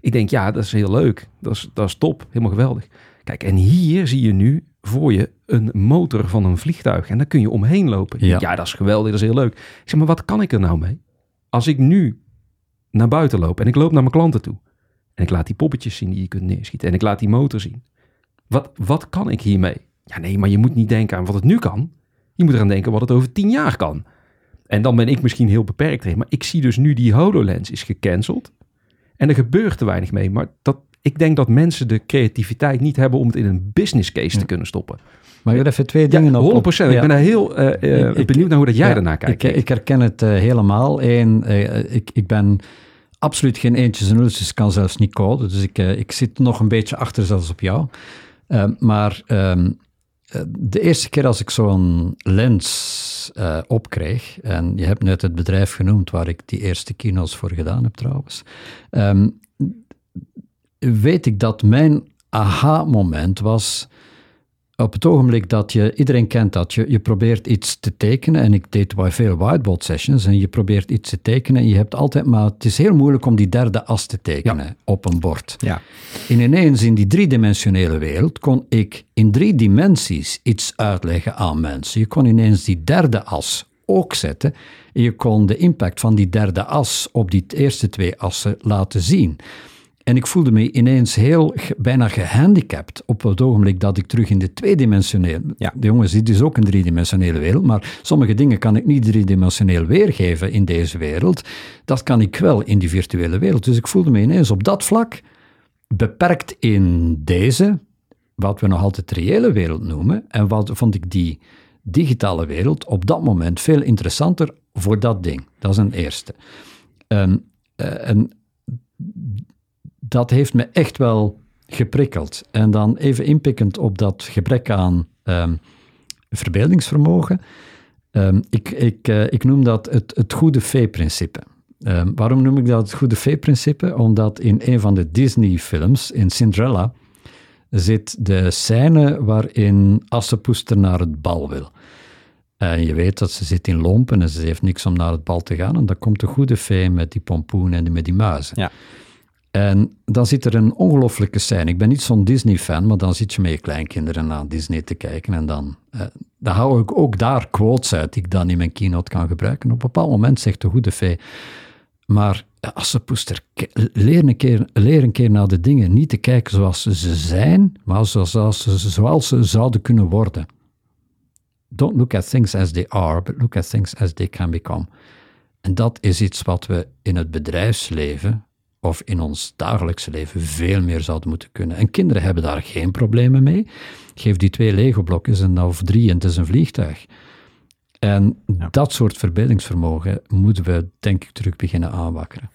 Ik denk, ja, dat is heel leuk. Dat is, dat is top, helemaal geweldig. Kijk, en hier zie je nu voor je een motor van een vliegtuig. En daar kun je omheen lopen. Ja. Ja, dat is geweldig, dat is heel leuk. Ik zeg, maar wat kan ik er nou mee? Als ik nu naar buiten loop en ik loop naar mijn klanten toe. En ik laat die poppetjes zien die je kunt neerschieten. En ik laat die motor zien. Wat, wat kan ik hiermee? Ja, nee, maar je moet niet denken aan wat het nu kan. Je moet eraan denken wat het over tien jaar kan. En dan ben ik misschien heel beperkt erin. Maar ik zie dus nu die HoloLens is gecanceld. En er gebeurt te weinig mee. Maar dat, ik denk dat mensen de creativiteit niet hebben om het in een business case te Ja. kunnen stoppen. Maar je even twee Ja, dingen 100%. op. op- Ik ja. ben daar heel eh, eh, Ik- ik- benieuwd naar hoe dat jij Ja, daarnaar kijkt. Ik, ik herken het eh, helemaal. Eén, eh, ik, ik ben absoluut geen eentjes en nulletjes, kan zelfs niet coden. Dus ik, eh, ik zit nog een beetje achter zelfs op jou. Eh, maar ehm, eh, de eerste keer als ik zo'n lens eh, opkreeg, en je hebt net het bedrijf genoemd waar ik die eerste keynotes voor gedaan heb trouwens, ehm, weet ik dat mijn aha-moment was op het ogenblik dat je, iedereen kent dat, je, je probeert iets te tekenen, en ik deed wel veel whiteboard sessions, en je probeert iets te tekenen, en je hebt altijd, maar het is heel moeilijk om die derde as te tekenen op een bord. Ja. En ineens in die driedimensionele wereld kon ik in drie dimensies iets uitleggen aan mensen. Je kon ineens die derde as ook zetten, en je kon de impact van die derde as op die eerste twee assen laten zien. En ik voelde me ineens heel, bijna gehandicapt op het ogenblik dat ik terug in de tweedimensionele... Ja. De jongens, dit is ook een driedimensionele wereld, maar sommige dingen kan ik niet driedimensioneel weergeven in deze wereld. Dat kan ik wel in die virtuele wereld. Dus ik voelde me ineens op dat vlak beperkt in deze, wat we nog altijd reële wereld noemen. En wat vond ik die digitale wereld op dat moment veel interessanter voor dat ding. Dat is een eerste. Ehm, eh, en dat heeft me echt wel geprikkeld. En dan even inpikkend op dat gebrek aan ehm, verbeeldingsvermogen. Ehm, ik, ik, eh, ik noem dat het, het goede fee-principe. Ehm, waarom noem ik dat het goede fee-principe? Omdat in een van de Disney-films, in Cinderella, zit de scène waarin Assepoester naar het bal wil. En je weet dat ze zit in lompen en ze heeft niks om naar het bal te gaan. En dan komt de goede fee met die pompoen en met die muizen. Ja. En dan zit er een ongelofelijke scène. Ik ben niet zo'n Disney-fan, maar dan zit je met je kleinkinderen naar Disney te kijken. En dan, eh, dan hou ik ook daar quotes uit die ik dan in mijn keynote kan gebruiken. Op een bepaald moment zegt de goede fee, maar als ze poester, ke- leer een, keer, leer een keer naar de dingen niet te kijken zoals ze zijn, maar zoals ze, zoals ze zouden kunnen worden. Don't look at things as they are, but look at things as they can become. En dat is iets wat we in het bedrijfsleven of in ons dagelijkse leven veel meer zouden moeten kunnen. En kinderen hebben daar geen problemen mee. Geef die twee Lego-blokjes en of drie en het is een vliegtuig. En dat soort verbeeldingsvermogen moeten we, denk ik, terug beginnen aanwakkeren.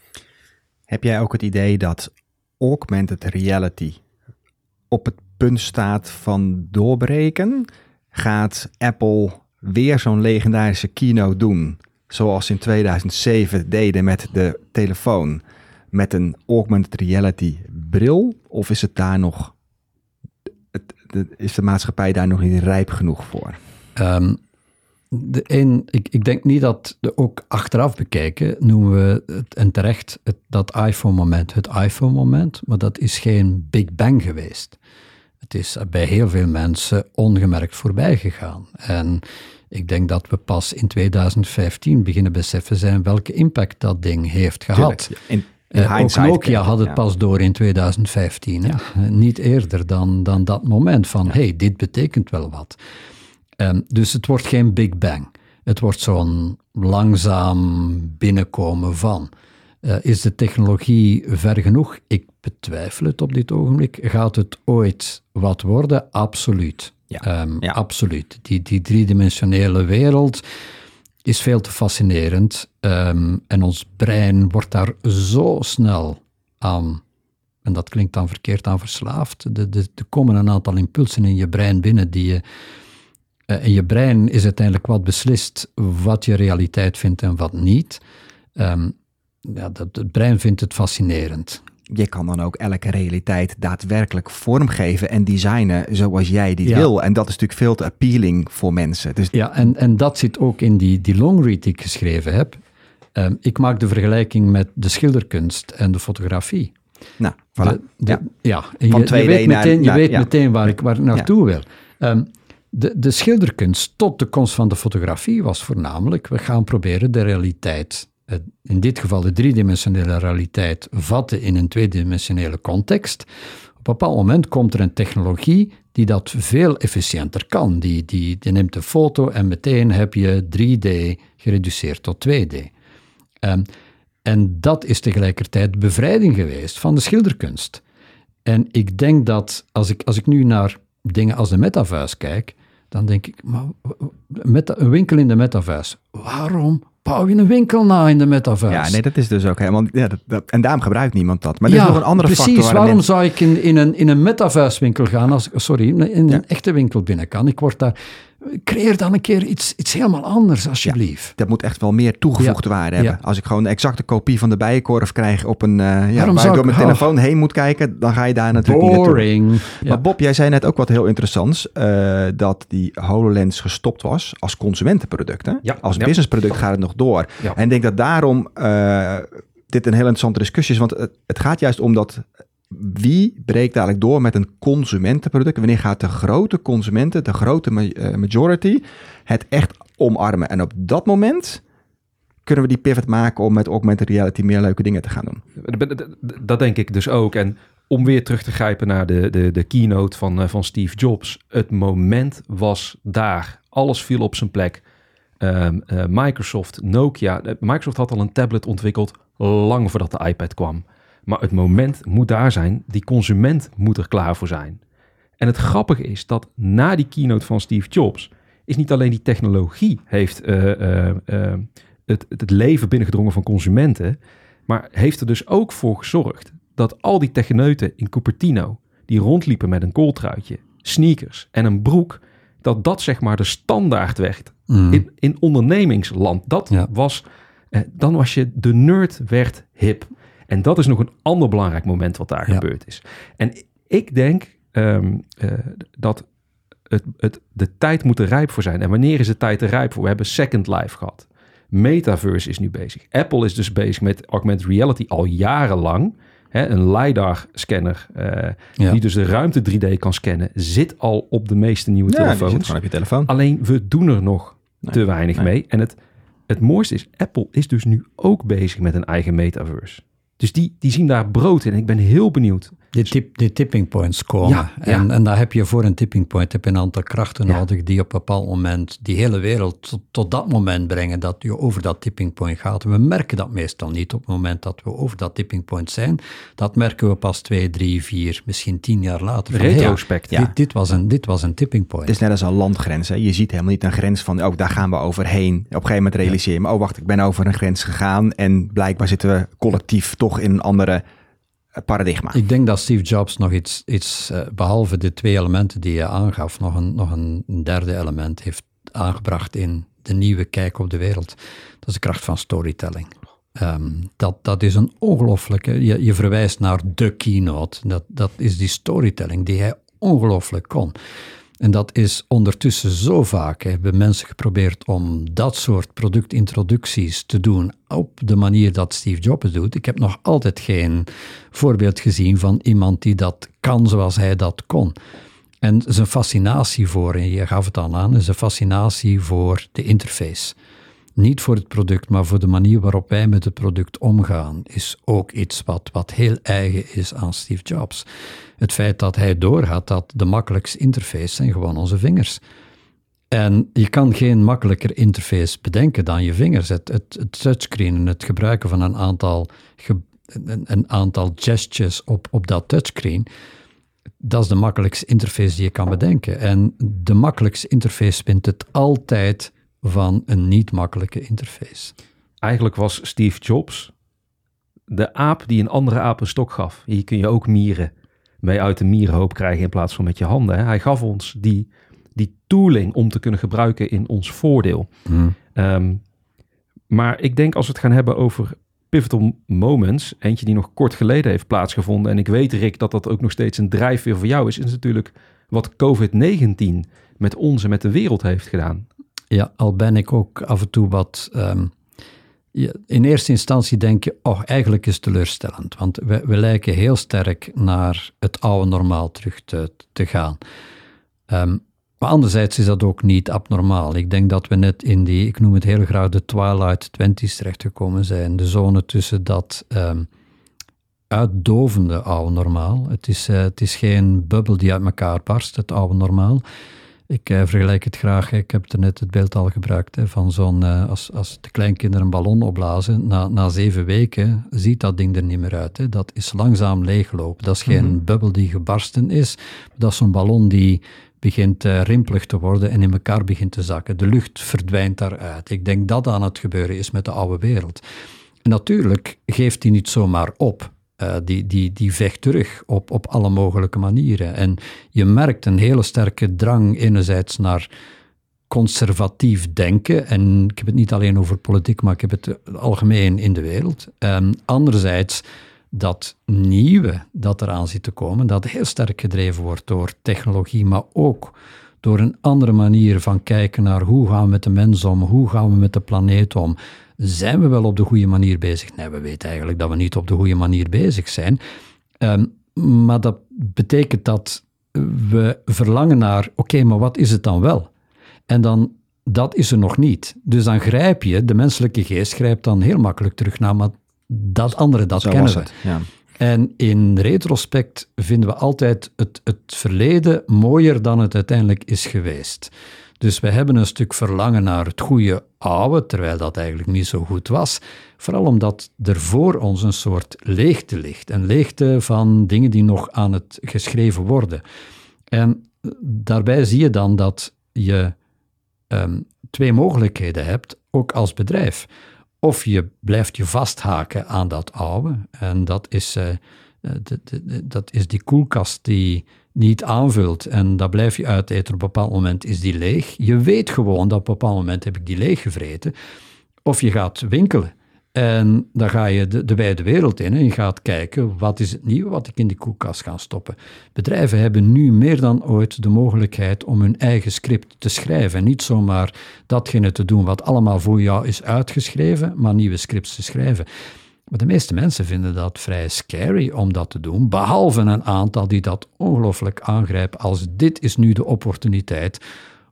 Heb jij ook het idee dat augmented reality op het punt staat van doorbreken? Gaat Apple weer zo'n legendarische keynote doen, zoals ze in 2007 deden met de telefoon, met een augmented reality bril? Of is het daar nog, het, de- is de maatschappij daar nog niet rijp genoeg voor? Ehm, de een, ik, ik denk niet dat, de, ook achteraf bekijken, noemen we het, en terecht het, dat iPhone-moment het iPhone-moment, maar dat is geen Big Bang geweest. Het is bij heel veel mensen ongemerkt voorbij gegaan. En ik denk dat we pas in 2015 beginnen beseffen zijn welke impact dat ding heeft gehad. Tuurlijk, Eh, ook Nokia had het ja. pas door in 2015. Hè? Eh, Niet eerder dan, dan dat moment van, hey, dit betekent wel wat. Ehm, dus het wordt geen Big Bang. Het wordt zo'n langzaam binnenkomen van. Uh, is de technologie ver genoeg? Ik betwijfel het op dit ogenblik. Gaat het ooit wat worden? Absoluut. Ja. Um, Ja. Absoluut. Die, die driedimensionele wereld is veel te fascinerend. Um, en ons brein wordt daar zo snel aan, en dat klinkt dan verkeerd, aan verslaafd. Er komen een aantal impulsen in je brein binnen die je. En je brein is uiteindelijk wat beslist wat je realiteit vindt en wat niet. Um, ja, dat, het brein vindt het fascinerend. Je kan dan ook elke realiteit daadwerkelijk vormgeven en designen zoals jij die Ja. wil. En dat is natuurlijk veel te appealing voor mensen. Dus Ja, en, en dat zit ook in die, die longread die ik geschreven heb. Um, ik maak de vergelijking met de schilderkunst en de fotografie. nou, voilà. De, de, ja. ja. en Van je, 2D je weet meteen, je naar- weet ja. meteen waar, ik, waar ik naartoe wil. Um, de, de schilderkunst tot de komst van de fotografie was voornamelijk, we gaan proberen de realiteit, in dit geval de driedimensionele realiteit, vatten in een tweedimensionele context. Op een bepaald moment komt er een technologie die dat veel efficiënter kan. Die, die, die neemt een foto en meteen heb je 3D gereduceerd tot 2D. Um, en dat is tegelijkertijd bevrijding geweest van de schilderkunst. En ik denk dat als ik, als ik nu naar dingen als de metaverse kijk, dan denk ik, maar een winkel in de metaverse, waarom bouw je een winkel na in de metaverse? Ja, nee, dat is dus ook helemaal. Ja, dat, dat- en daarom gebruikt niemand dat. Maar er ja, is nog een andere precies. factor. waar Waarom zou ik in, in een, in een metaverse winkel gaan, als, sorry, in een Ja. echte winkel binnen kan? Ik word daar, creëer dan een keer iets, iets helemaal anders, alsjeblieft. Dat moet echt wel meer toegevoegde waarde hebben. Ja. Als ik gewoon een exacte kopie van de bijenkorf krijg op een. eh ja, Waarom waar ik door mijn oh. telefoon heen moet kijken, dan ga je daar natuurlijk niet naartoe. Maar Bob, jij zei net ook wat heel interessants. eh, dat die HoloLens gestopt was als consumentenproduct. Hè? Ja, als ja. businessproduct gaat het nog door. Ja. En ik denk dat daarom eh, dit een heel interessante discussie is. Want het, het gaat juist om dat wie breekt eigenlijk door met een consumentenproduct? En wanneer gaat de grote consumenten, de grote eh, majority, het echt omarmen? En op dat moment kunnen we die pivot maken om met augmented reality meer leuke dingen te gaan doen. Dat- denk ik dus ook. En om weer terug te grijpen naar de, de, de keynote van, eh, van Steve Jobs. Het moment was daar. Alles viel op zijn plek. Ehm, eh, Microsoft, Nokia. Microsoft had al een tablet ontwikkeld lang voordat de iPad kwam. Maar het moment moet daar zijn. Die consument moet er klaar voor zijn. En het grappige is dat na die keynote van Steve Jobs... is niet alleen die technologie heeft eh, eh, eh, het, het leven binnengedrongen van consumenten... maar heeft er dus ook voor gezorgd dat al die techneuten in Cupertino... die rondliepen met een kooltruitje, sneakers en een broek... dat dat zeg maar de standaard werd Mm. in, in ondernemingsland. Dat Ja. was, dan was je de nerd werd hip. En dat is nog een ander belangrijk moment wat daar Ja. gebeurd is. En ik denk ehm, eh, dat het, het, de tijd moet er rijp voor zijn. En wanneer is de tijd er rijp voor? We hebben Second Life gehad. Metaverse is nu bezig. Apple is dus bezig met augmented reality al jarenlang. Hè, een LiDAR-scanner, eh, Ja. die dus de ruimte 3D kan scannen, zit al op de meeste nieuwe Ja, telefoons. zit op je telefoon. Alleen we doen er nog Nee, te weinig nee. mee. En het, het mooiste is, Apple is dus nu ook bezig met een eigen metaverse. Dus die, die zien daar brood in. Ik ben heel benieuwd. Die, tip, die tipping points komen. Ja, ja. En, en daar heb je voor een tipping point heb je een aantal krachten Ja. nodig die op een bepaald moment die hele wereld tot, tot dat moment brengen dat je over dat tipping point gaat. We merken dat meestal niet op het moment dat we over dat tipping point zijn. Dat merken we pas twee, drie, vier, misschien tien jaar later. Van, hey, Retrospect. dit, dit, was een, dit was een tipping point. Het is net als een landgrens. Hè. Je ziet helemaal niet een grens van, oh, daar gaan we overheen. Op een gegeven moment realiseer je, me, oh, wacht, ik ben over een grens gegaan. En blijkbaar zitten we collectief toch in een andere paradigma. Ik denk dat Steve Jobs nog iets, iets eh, behalve de twee elementen die je aangaf, nog een, nog een derde element heeft aangebracht in de nieuwe kijk op de wereld. Dat is de kracht van storytelling. Ehm, dat, dat is een ongelooflijke, je, je verwijst naar de keynote, dat, dat is die storytelling die hij ongelooflijk kon. En dat is ondertussen zo vaak, hebben mensen geprobeerd om dat soort productintroducties te doen op de manier dat Steve Jobs het doet. Ik heb nog altijd geen voorbeeld gezien van iemand die dat kan zoals hij dat kon. En zijn fascinatie voor, en je gaf het al aan, een fascinatie voor de interface. Niet voor het product, maar voor de manier waarop wij met het product omgaan, is ook iets wat, wat heel eigen is aan Steve Jobs. Het feit dat hij doorgaat dat de makkelijkste interface zijn gewoon onze vingers. En je kan geen makkelijker interface bedenken dan je vingers. Het, het, touchscreen en het gebruiken van een aantal, een, een, aantal gestures op, op dat touchscreen, dat is de makkelijkste interface die je kan bedenken. En de makkelijkste interface wint het altijd van een niet makkelijke interface. Eigenlijk was Steve Jobs de aap die een andere aap een stok gaf. Hier kun je ook mieren mee uit de mierenhoop krijgen in plaats van met je handen. Hè. Hij gaf ons die, die tooling om te kunnen gebruiken in ons voordeel. Hmm. Ehm, maar ik denk als we het gaan hebben over pivotal moments, eentje die nog kort geleden heeft plaatsgevonden, en ik weet Rick dat dat ook nog steeds een drijfveer voor jou is, is natuurlijk wat COVID-19 met ons en met de wereld heeft gedaan. Ja, al ben ik ook af en toe wat ehm, in eerste instantie denk je, oh, eigenlijk is het teleurstellend, want we, we lijken heel sterk naar het oude normaal terug te, te gaan. Um, maar anderzijds is dat ook niet abnormaal. Ik denk dat we net in die, ik noem het heel graag de twilight twenties terechtgekomen zijn. De zone tussen dat um, uitdovende oude normaal. Het is, uh, het is geen bubbel die uit elkaar barst, het oude normaal. Ik eh, vergelijk het graag, ik heb er net het beeld al gebruikt, hè, van zo'n, eh, als, als de kleinkinderen een ballon opblazen, na, na zeven weken ziet dat ding er niet meer uit. Hè. Dat is langzaam leeglopen. Dat is geen mhm. bubbel die gebarsten is, dat is zo'n ballon die begint uh, rimpelig te worden en in elkaar begint te zakken. De lucht verdwijnt daaruit. Ik denk dat aan het gebeuren is met de oude wereld. En natuurlijk geeft hij niet zomaar op. Uh, die, die, die vecht terug op, op alle mogelijke manieren. En je merkt een hele sterke drang enerzijds naar conservatief denken. En ik heb het niet alleen over politiek, maar ik heb het algemeen in de wereld. En anderzijds dat nieuwe dat eraan zit te komen, dat heel sterk gedreven wordt door technologie, maar ook door een andere manier van kijken naar hoe gaan we met de mens om, hoe gaan we met de planeet om. Zijn we wel op de goede manier bezig? Nee, we weten eigenlijk dat we niet op de goede manier bezig zijn. Ehm, maar dat betekent dat we verlangen naar, oké, maar wat is het dan wel? En dan, dat is er nog niet. Dus dan grijp je, de menselijke geest grijpt dan heel makkelijk terug naar, maar dat andere, dat kennen we. Ja. En in retrospect vinden we altijd het, het verleden mooier dan het uiteindelijk is geweest. Dus we hebben een stuk verlangen naar het goede oude, terwijl dat eigenlijk niet zo goed was. Vooral omdat er voor ons een soort leegte ligt. Een leegte van dingen die nog aan het geschreven worden. En daarbij zie je dan dat je ehm, twee mogelijkheden hebt, ook als bedrijf. Of je blijft je vasthaken aan dat oude. En dat is, uh, dat is die koelkast die niet aanvult en dat blijf je uiteten. Op een bepaald moment is die leeg. Je weet gewoon dat op een bepaald moment heb ik die leeg gevreten. Of je gaat winkelen. En dan ga je de, de wijde wereld in en je gaat kijken wat is het nieuwe wat ik in die koelkast ga stoppen. Bedrijven hebben nu meer dan ooit de mogelijkheid om hun eigen script te schrijven. En niet zomaar datgene te doen wat allemaal voor jou is uitgeschreven, maar nieuwe scripts te schrijven. Maar de meeste mensen vinden dat vrij scary om dat te doen, behalve een aantal die dat ongelooflijk aangrijpen als dit is nu de opportuniteit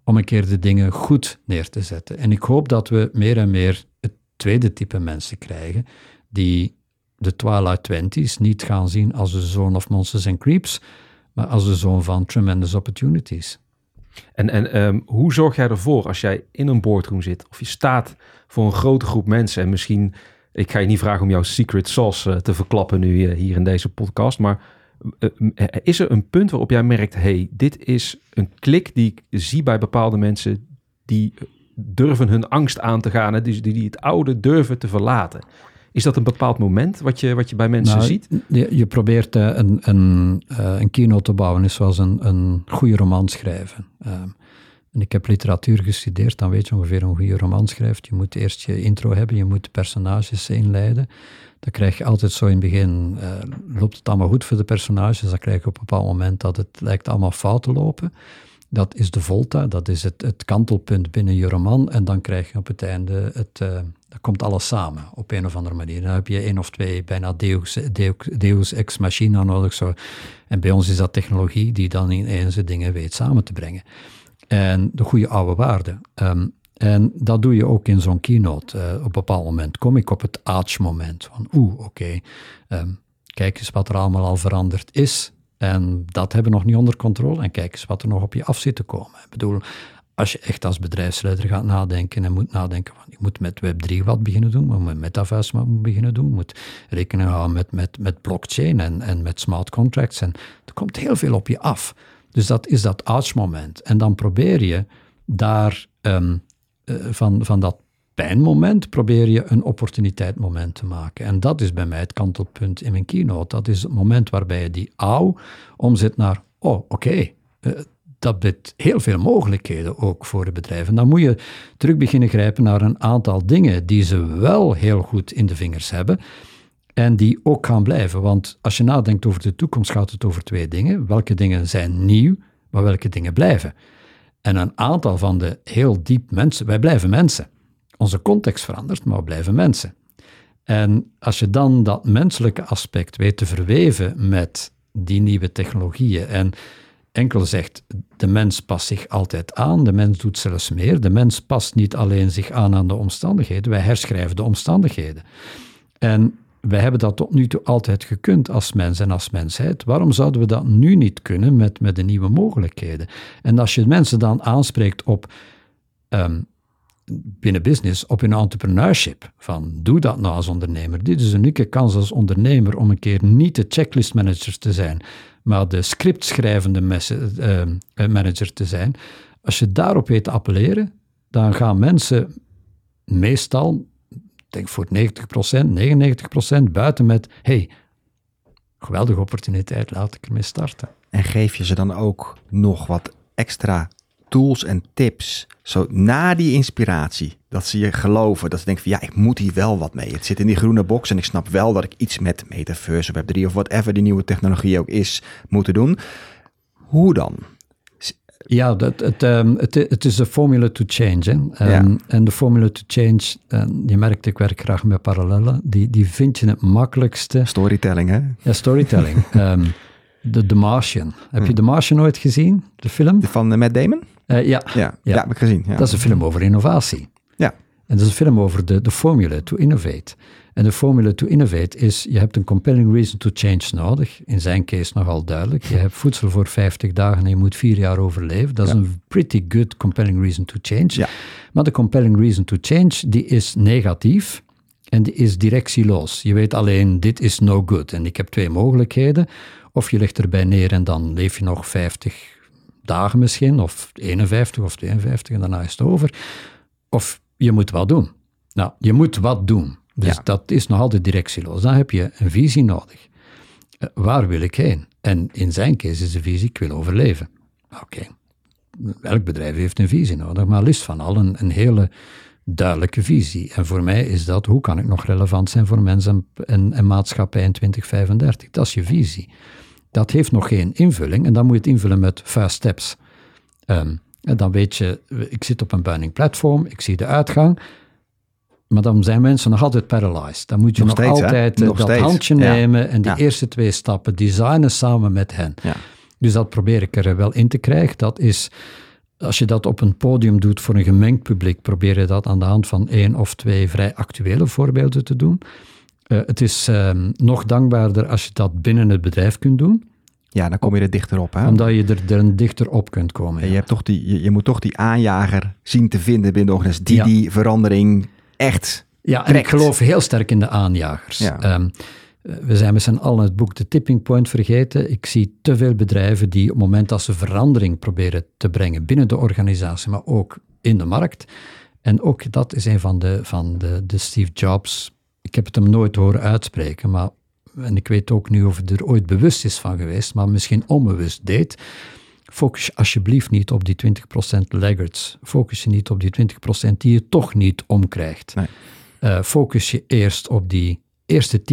om een keer de dingen goed neer te zetten. En ik hoop dat we meer en meer het tweede type mensen krijgen, die de Twilight Twenties niet gaan zien als de zoon of Monsters and Creeps, maar als de zoon van Tremendous Opportunities. En, en um, hoe zorg jij ervoor als jij in een boardroom zit of je staat voor een grote groep mensen en misschien ik ga je niet vragen om jouw secret sauce eh, te verklappen nu eh, hier in deze podcast. Maar eh, is er een punt waarop jij merkt: hey, dit is een klik die ik zie bij bepaalde mensen die durven hun angst aan te gaan, die, die, die het oude durven te verlaten? Is dat een bepaald moment wat je, wat je bij mensen nou, ziet? Je, je probeert een, een, een keynote te bouwen, is zoals een, een goede roman schrijven. Ehm, ik heb literatuur gestudeerd, dan weet je ongeveer hoe je roman schrijft. Je moet eerst je intro hebben, je moet personages inleiden. Dan krijg je altijd zo in het begin, uh, loopt het allemaal goed voor de personages, dan krijg je op een bepaald moment dat het lijkt allemaal fout te lopen. Dat is de volta, dat is het, het kantelpunt binnen je roman. En dan krijg je op het einde, het, uh, komt alles samen op een of andere manier. Dan heb je één of twee bijna deus ex machina nodig. Zo. En bij ons is dat technologie die dan ineens de dingen weet samen te brengen en de goede oude waarden. Ehm, en dat doe je ook in zo'n keynote. Uh, op een bepaald moment kom ik op het aach-moment van oeh, oké, ehm, kijk eens wat er allemaal al veranderd is. En dat hebben we nog niet onder controle. En kijk eens wat er nog op je af zit te komen. Ik bedoel, als je echt als bedrijfsleider gaat nadenken en moet nadenken van, je moet met Web3 wat beginnen doen, maar met metaverse wat moet beginnen doen, moet rekening houden met, met, met blockchain en, en met smart contracts en er komt heel veel op je af. Dus dat is dat ouch-moment. En dan probeer je daar ehm, eh, van, van dat pijnmoment probeer je een opportuniteitmoment te maken. En dat is bij mij het kantelpunt in mijn keynote. Dat is het moment waarbij je die ouw omzet naar, oh oké, eh, dat biedt heel veel mogelijkheden ook voor de bedrijven. Dan moet je terug beginnen grijpen naar een aantal dingen die ze wel heel goed in de vingers hebben en die ook gaan blijven. Want als je nadenkt over de toekomst, gaat het over twee dingen. Welke dingen zijn nieuw, maar welke dingen blijven? En een aantal van de heel diep mensen, wij blijven mensen. Onze context verandert, maar we blijven mensen. En als je dan dat menselijke aspect weet te verweven met die nieuwe technologieën en enkel zegt, de mens past zich altijd aan, de mens doet zelfs meer, de mens past niet alleen zich aan aan de omstandigheden, wij herschrijven de omstandigheden. En wij hebben dat tot nu toe altijd gekund als mens en als mensheid. Waarom zouden we dat nu niet kunnen met, met de nieuwe mogelijkheden? En als je mensen dan aanspreekt op um, binnen business, op hun entrepreneurship, van doe dat nou als ondernemer. Dit is een unieke kans als ondernemer om een keer niet de checklist manager te zijn, maar de scriptschrijvende uh, manager te zijn. Als je daarop weet te appelleren, dan gaan mensen meestal denk voor 90%, 99% buiten met, hey, geweldige opportuniteit, laat ik ermee starten. En geef je ze dan ook nog wat extra tools en tips, zo na die inspiratie, dat ze je geloven, dat ze denken van ja, ik moet hier wel wat mee. Het zit in die groene box en ik snap wel dat ik iets met metaverse, web3 of whatever die nieuwe technologie ook is, moeten doen. Hoe dan? Ja, dat, het, um, het, het, is een formula to change. Hè. Um, En de formula to change, um, je merkt, ik werk graag met parallellen, die, die vind je het makkelijkste. Storytelling, hè? Ja, storytelling. de The Martian. Heb je The Martian ooit gezien, de film? Van uh, Matt Damon? Uh, ja. ja. Ja, heb ik gezien. Ja. Dat is een film over innovatie. Ja. En dat is een film over de, de formula to innovate. En de formule to innovate is, je hebt een compelling reason to change nodig. In zijn case nogal duidelijk. Je hebt voedsel voor 50 dagen en je moet vier jaar overleven. Dat is een pretty good compelling reason to change. Ja. Maar de compelling reason to change, die is negatief en die is directieloos. Je weet alleen, dit is no good. En ik heb twee mogelijkheden. Of je ligt erbij neer en dan leef je nog 50 dagen misschien, of 51 of 52 en daarna is het over. Of je moet wat doen. Nou, je moet wat doen. Dus dat is nog altijd directieloos. Dan heb je een visie nodig. Uh, waar wil ik heen? En in zijn case is de visie, ik wil overleven. Oké, elk bedrijf heeft een visie nodig, maar liefst van al een, een, hele duidelijke visie. En voor mij is dat, hoe kan ik nog relevant zijn voor mensen en, en, maatschappij in 2035? Dat is je visie. Dat heeft nog geen invulling en dan moet je het invullen met first steps. Um, en dan weet je, ik zit op een burning platform, ik zie de uitgang, maar dan zijn mensen nog altijd paralyzed. Dan moet je nog, altijd eh, dat handje nemen en die eerste twee stappen designen samen met hen. Ja. Dus dat probeer ik er wel in te krijgen. Dat is, als je dat op een podium doet voor een gemengd publiek, probeer je dat aan de hand van één of twee vrij actuele voorbeelden te doen. Uh, het is uh, nog dankbaarder als je dat binnen het bedrijf kunt doen. Ja, dan kom je er dichter op. Hè? Omdat je er, er dichter op kunt komen. Ja. Je, hebt toch die, je, je, moet toch die aanjager zien te vinden binnen de organisatie, die die verandering echt. Ja, en ik geloof heel sterk in de aanjagers. Ja. Um, we zijn met z'n allen het boek The Tipping Point vergeten. Ik zie te veel bedrijven die op het moment dat ze verandering proberen te brengen binnen de organisatie, maar ook in de markt. En ook dat is een van de, van de, de Steve Jobs. Ik heb het hem nooit horen uitspreken, maar en ik weet ook niet of hij er ooit bewust is van geweest, maar misschien onbewust deed. Focus alsjeblieft niet op die 20% laggards. Focus je niet op die 20% die je toch niet omkrijgt. Nee. Uh, focus je eerst op die eerste 10%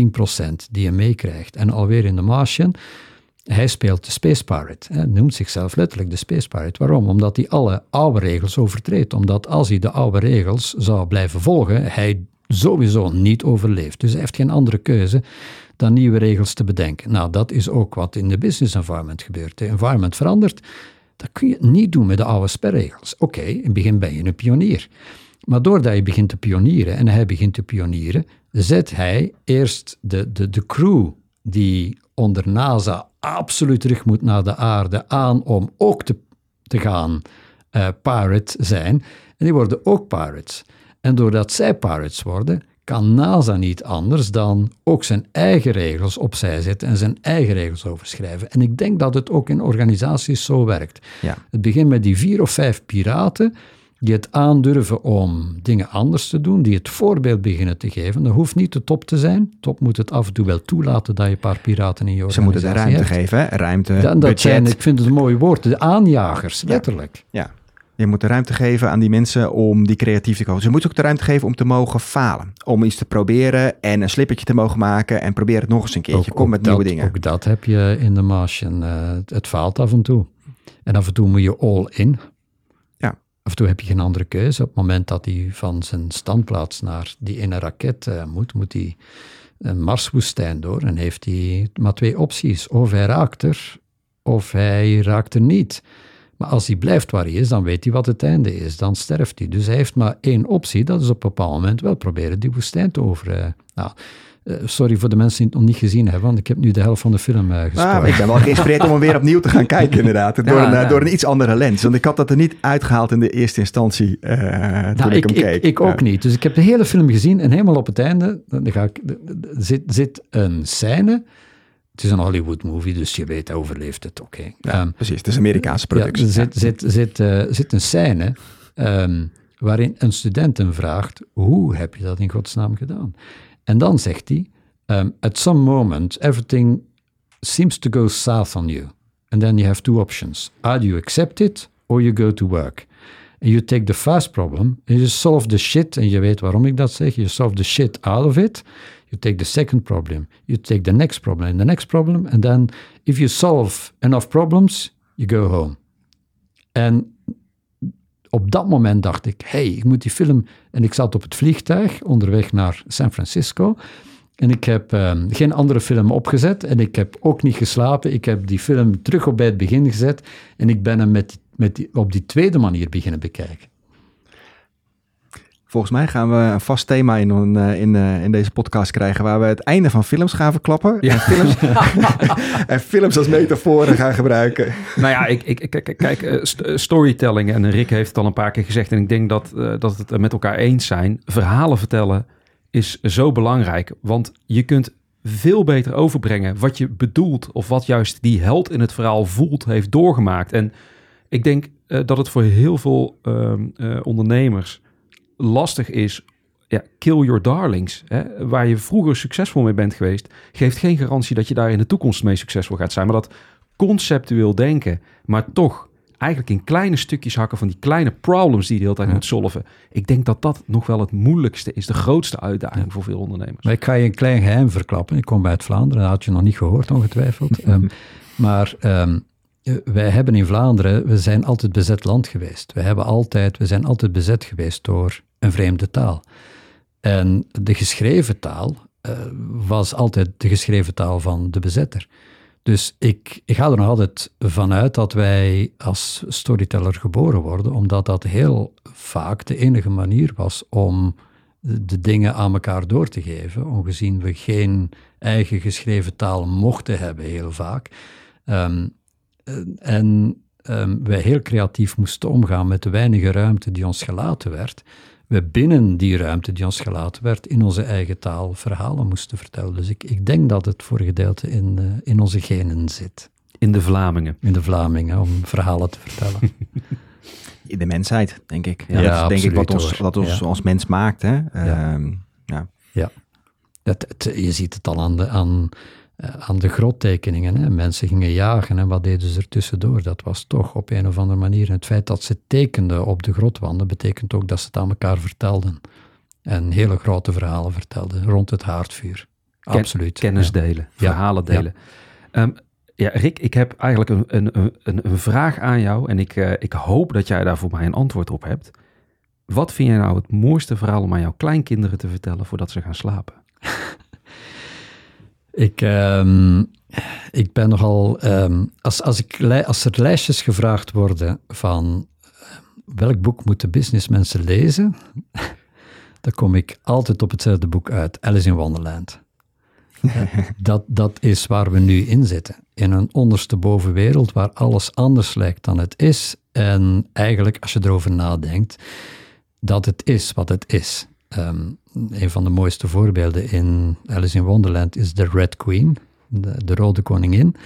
die je meekrijgt. En alweer in de Martian, hij speelt de Space Pirate. Hij noemt zichzelf letterlijk de Space Pirate. Waarom? Omdat hij alle oude regels overtreedt. Omdat als hij de oude regels zou blijven volgen, hij sowieso niet overleeft. Dus hij heeft geen andere keuze dan nieuwe regels te bedenken. Nou, dat is ook wat in de business environment gebeurt. De environment verandert. Dat kun je niet doen met de oude spelregels. Oké, in het begin ben je een pionier. Maar doordat je begint te pionieren en hij begint te pionieren, zet hij eerst de, de, de crew die onder NASA absoluut terug moet naar de aarde aan om ook te, te gaan eh, pirate zijn. En die worden ook pirates. En doordat zij pirates worden, kan NASA niet anders dan ook zijn eigen regels opzij zetten en zijn eigen regels overschrijven. En ik denk dat het ook in organisaties zo werkt. Ja. Het begint met die vier of vijf piraten die het aandurven om dingen anders te doen, die het voorbeeld beginnen te geven. Dat hoeft niet de top te zijn. Top moet het af en toe wel toelaten dat je een paar piraten in je Ze organisatie moeten de ruimte hebt. geven, hè? ruimte, dat budget. zijn, ik vind het een mooi woord, de aanjagers, letterlijk. Ja. Je moet de ruimte geven aan die mensen om die creatief te komen. Ze moeten ook de ruimte geven om te mogen falen. Om iets te proberen en een slippertje te mogen maken en probeer het nog eens een keertje. Kom met dat, nieuwe dingen. Ook dat heb je in de Martian. eh, het, het faalt af en toe. En af en toe moet je all in. Ja. Af en toe heb je geen andere keuze. Op het moment dat hij van zijn standplaats naar die ene raket eh, moet, moet hij een Marswoestijn door en heeft hij maar twee opties. Of hij raakt er, of hij raakt er niet. Maar als hij blijft waar hij is, dan weet hij wat het einde is. Dan sterft hij. Dus hij heeft maar één optie. Dat is op een bepaald moment wel proberen die woestijn te over. eh, nou, eh, sorry voor de mensen die het nog niet gezien hebben, want ik heb nu de helft van de film uh, gesproken. Ah, ik ben wel geïnspireerd om hem weer opnieuw te gaan kijken, inderdaad. Door, Ja, een, eh, ja. door een iets andere lens. Want ik had dat er niet uitgehaald in de eerste instantie eh, toen Nou, ik, ik, hem keek. ik, ik ook Ja. niet. Dus ik heb de hele film gezien en helemaal op het einde dan ga ik, zit, zit een scène. Het is een Hollywood movie, dus je weet, hij overleeft het. Oké. Ja, Ehm, precies. Het is een Amerikaanse Ja, productie. er zit, zit, zit, eh, zit een scène ehm, waarin een student hem vraagt, hoe heb je dat in godsnaam gedaan? En dan zegt hij, ehm, at some moment everything seems to go south on you. And then you have two options. Either you accept it or you go to work. And you take the first problem and you solve the shit, en je weet waarom ik dat zeg, you solve the shit out of it. You take the second problem, you take the next problem and the next problem, and then if you solve enough problems, you go home. En op dat moment dacht ik, hey, ik moet die film... En ik zat op het vliegtuig onderweg naar San Francisco. En ik heb ehm, geen andere film opgezet. En ik heb ook niet geslapen. Ik heb die film terug op bij het begin gezet. En ik ben hem met, met op die tweede manier beginnen bekijken. Volgens mij gaan we een vast thema in, eh, in, eh, in deze podcast krijgen... waar we het einde van films gaan verklappen. En, films, en films als metaforen gaan gebruiken. Nou ja, ik, ik, kijk, kijk eh, st- storytelling, en Rick heeft het al een paar keer gezegd, en ik denk dat, dat het met elkaar eens zijn. Verhalen vertellen is zo belangrijk, want je kunt veel beter overbrengen wat je bedoelt, of wat juist die held in het verhaal voelt, heeft doorgemaakt. En ik denk dat het voor heel veel ehm, eh, ondernemers lastig is. Ja, kill your darlings. Hè? Waar je vroeger succesvol mee bent geweest, geeft geen garantie dat je daar in de toekomst mee succesvol gaat zijn. Maar dat conceptueel denken, maar toch eigenlijk in kleine stukjes hakken van die kleine problems die je de hele tijd Ja. moet solven. Ik denk dat dat nog wel het moeilijkste is, de grootste uitdaging voor veel ondernemers. Maar ik ga je een klein geheim verklappen. Ik kom uit Vlaanderen, dat had je nog niet gehoord ongetwijfeld. Ehm, maar eh, wij hebben in Vlaanderen, we zijn altijd bezet land geweest. We, hebben altijd, we zijn altijd bezet geweest door een vreemde taal. En de geschreven taal eh, was altijd de geschreven taal van de bezetter. Dus ik, ik ga er nog altijd vanuit dat wij als storyteller geboren worden, omdat dat heel vaak de enige manier was om de, dingen aan elkaar door te geven, ongezien we geen eigen geschreven taal mochten hebben, heel vaak. Ehm, eh, en ehm, wij heel creatief moesten omgaan met de weinige ruimte die ons gelaten werd. We binnen die ruimte die ons gelaten werd, in onze eigen taal verhalen moesten vertellen. Dus ik, ik denk dat het voor een gedeelte in, eh, in onze genen zit. In de Vlamingen. In de Vlamingen, om verhalen te vertellen. In de mensheid, denk ik. Ja, dat is denk ik wat absoluut, ons, hoor. wat ons Ja. als mens maakt. Hè? Ja. Ehm, ja. Dat, het- je ziet het al aan de, aan, eh, aan de grottekeningen. Hè. Mensen gingen jagen en wat deden ze er tussendoor? Dat was toch op een of andere manier. Het feit dat ze tekenden op de grotwanden betekent ook dat ze het aan elkaar vertelden. En hele grote verhalen vertelden rond het haardvuur. Ken- Absoluut. Kennis Ja. delen, Ja, verhalen ja. delen. Ehm, ja, Rick, ik heb eigenlijk een, een, een, een vraag aan jou en ik, eh, ik hoop dat jij daar voor mij een antwoord op hebt. Wat vind jij nou het mooiste verhaal om aan jouw kleinkinderen te vertellen voordat ze gaan slapen? Ik, ehm, ik ben nogal. ehm, als, als, ik, als er lijstjes gevraagd worden van ehm, welk boek moeten businessmensen lezen, dan kom ik altijd op hetzelfde boek uit: Alice in Wonderland. Eh, dat, dat is waar we nu in zitten. In een onderste bovenwereld waar alles anders lijkt dan het is. En eigenlijk, als je erover nadenkt, dat het is wat het is. Ehm, een van de mooiste voorbeelden in Alice in Wonderland is de Red Queen, de, de Rode Koningin.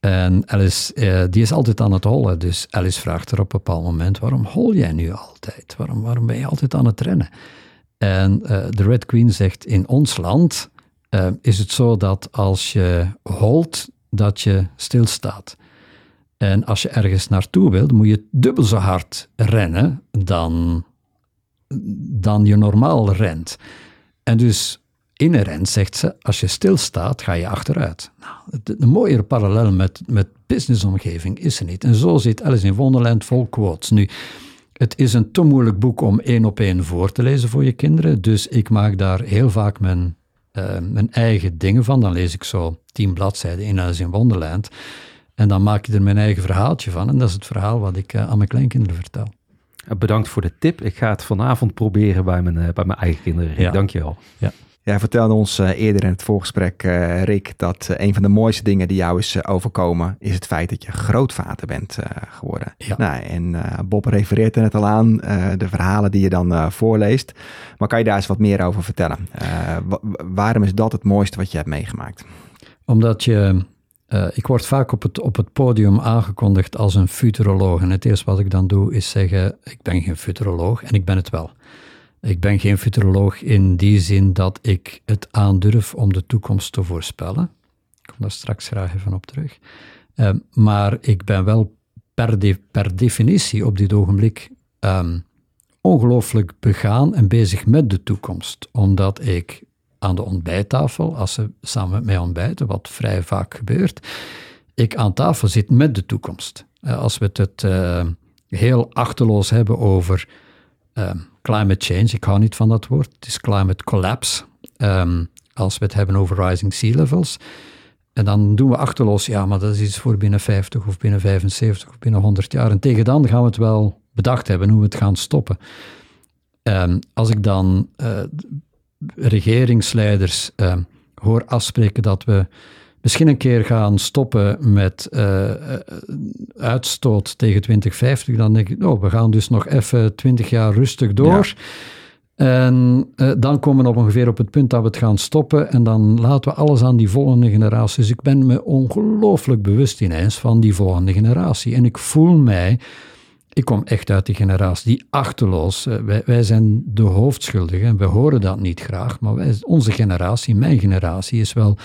En Alice, eh, die is altijd aan het hollen. Dus Alice vraagt er op een bepaald moment: waarom hol jij nu altijd? Waarom, waarom ben je altijd aan het rennen? En uh, de Red Queen zegt: in ons land uh, is het zo dat als je holt, dat je stilstaat. En als je ergens naartoe wilt, moet je dubbel zo hard rennen dan, dan je normaal rent. En dus inherent zegt ze, als je stilstaat, ga je achteruit. Nou, de, parallel met, met businessomgeving is er niet. En zo zit Alice in Wonderland vol quotes. Nu, het is een te moeilijk boek om één op één voor te lezen voor je kinderen, dus ik maak daar heel vaak mijn, uh, mijn eigen dingen van. Dan lees ik zo tien bladzijden in Alice in Wonderland. En dan maak ik er mijn eigen verhaaltje van. En dat is het verhaal wat ik uh, aan mijn kleinkinderen vertel. Bedankt voor de tip. Ik ga het vanavond proberen bij mijn, uh, bij mijn eigen kinderen. Ja. Dank je wel. Ja. Jij vertelde ons uh, eerder in het voorgesprek, Rick, dat een van de mooiste dingen die jou is overkomen, is het feit dat je grootvader bent geworden. Ja. Nou, en Bob refereert er net al aan, de verhalen die je dan voorleest. Maar kan je daar eens wat meer over vertellen? waarom is dat het mooiste wat je hebt meegemaakt? Omdat je, ik word vaak op het, op het podium aangekondigd als een futuroloog. En het eerste wat ik dan doe is zeggen, ik ben geen futuroloog en ik ben het wel. Ik ben geen futuroloog in die zin dat ik het aandurf om de toekomst te voorspellen. Ik kom daar straks graag even op terug. Uh, maar ik ben wel per, per definitie op dit ogenblik um, ongelooflijk begaan en bezig met de toekomst. Omdat ik aan de ontbijttafel, als ze samen met mij ontbijten, wat vrij vaak gebeurt, ik aan tafel zit met de toekomst. Uh, als we het uh, heel achterloos hebben over um, climate change, ik hou niet van dat woord, het is climate collapse. Um, als we het hebben over rising sea levels. En dan doen we achterloos, ja, maar dat is iets voor binnen 50 of binnen 75 of binnen 100 jaar. En tegen dan gaan we het wel bedacht hebben hoe we het gaan stoppen. Um, als ik dan uh, regeringsleiders uh, hoor afspreken dat we misschien een keer gaan stoppen met uh, uitstoot tegen 2050, dan denk ik, oh, we gaan dus nog even 20 jaar rustig door. Ja. En uh, dan komen we ongeveer op het punt dat we het gaan stoppen en dan laten we alles aan die volgende generatie. Dus ik ben me ongelooflijk bewust ineens van die volgende generatie. En ik voel mij, ik kom echt uit die generatie die achterloos, uh, wij, wij zijn de hoofdschuldigen en we horen dat niet graag, maar wij, onze generatie, mijn generatie, is wel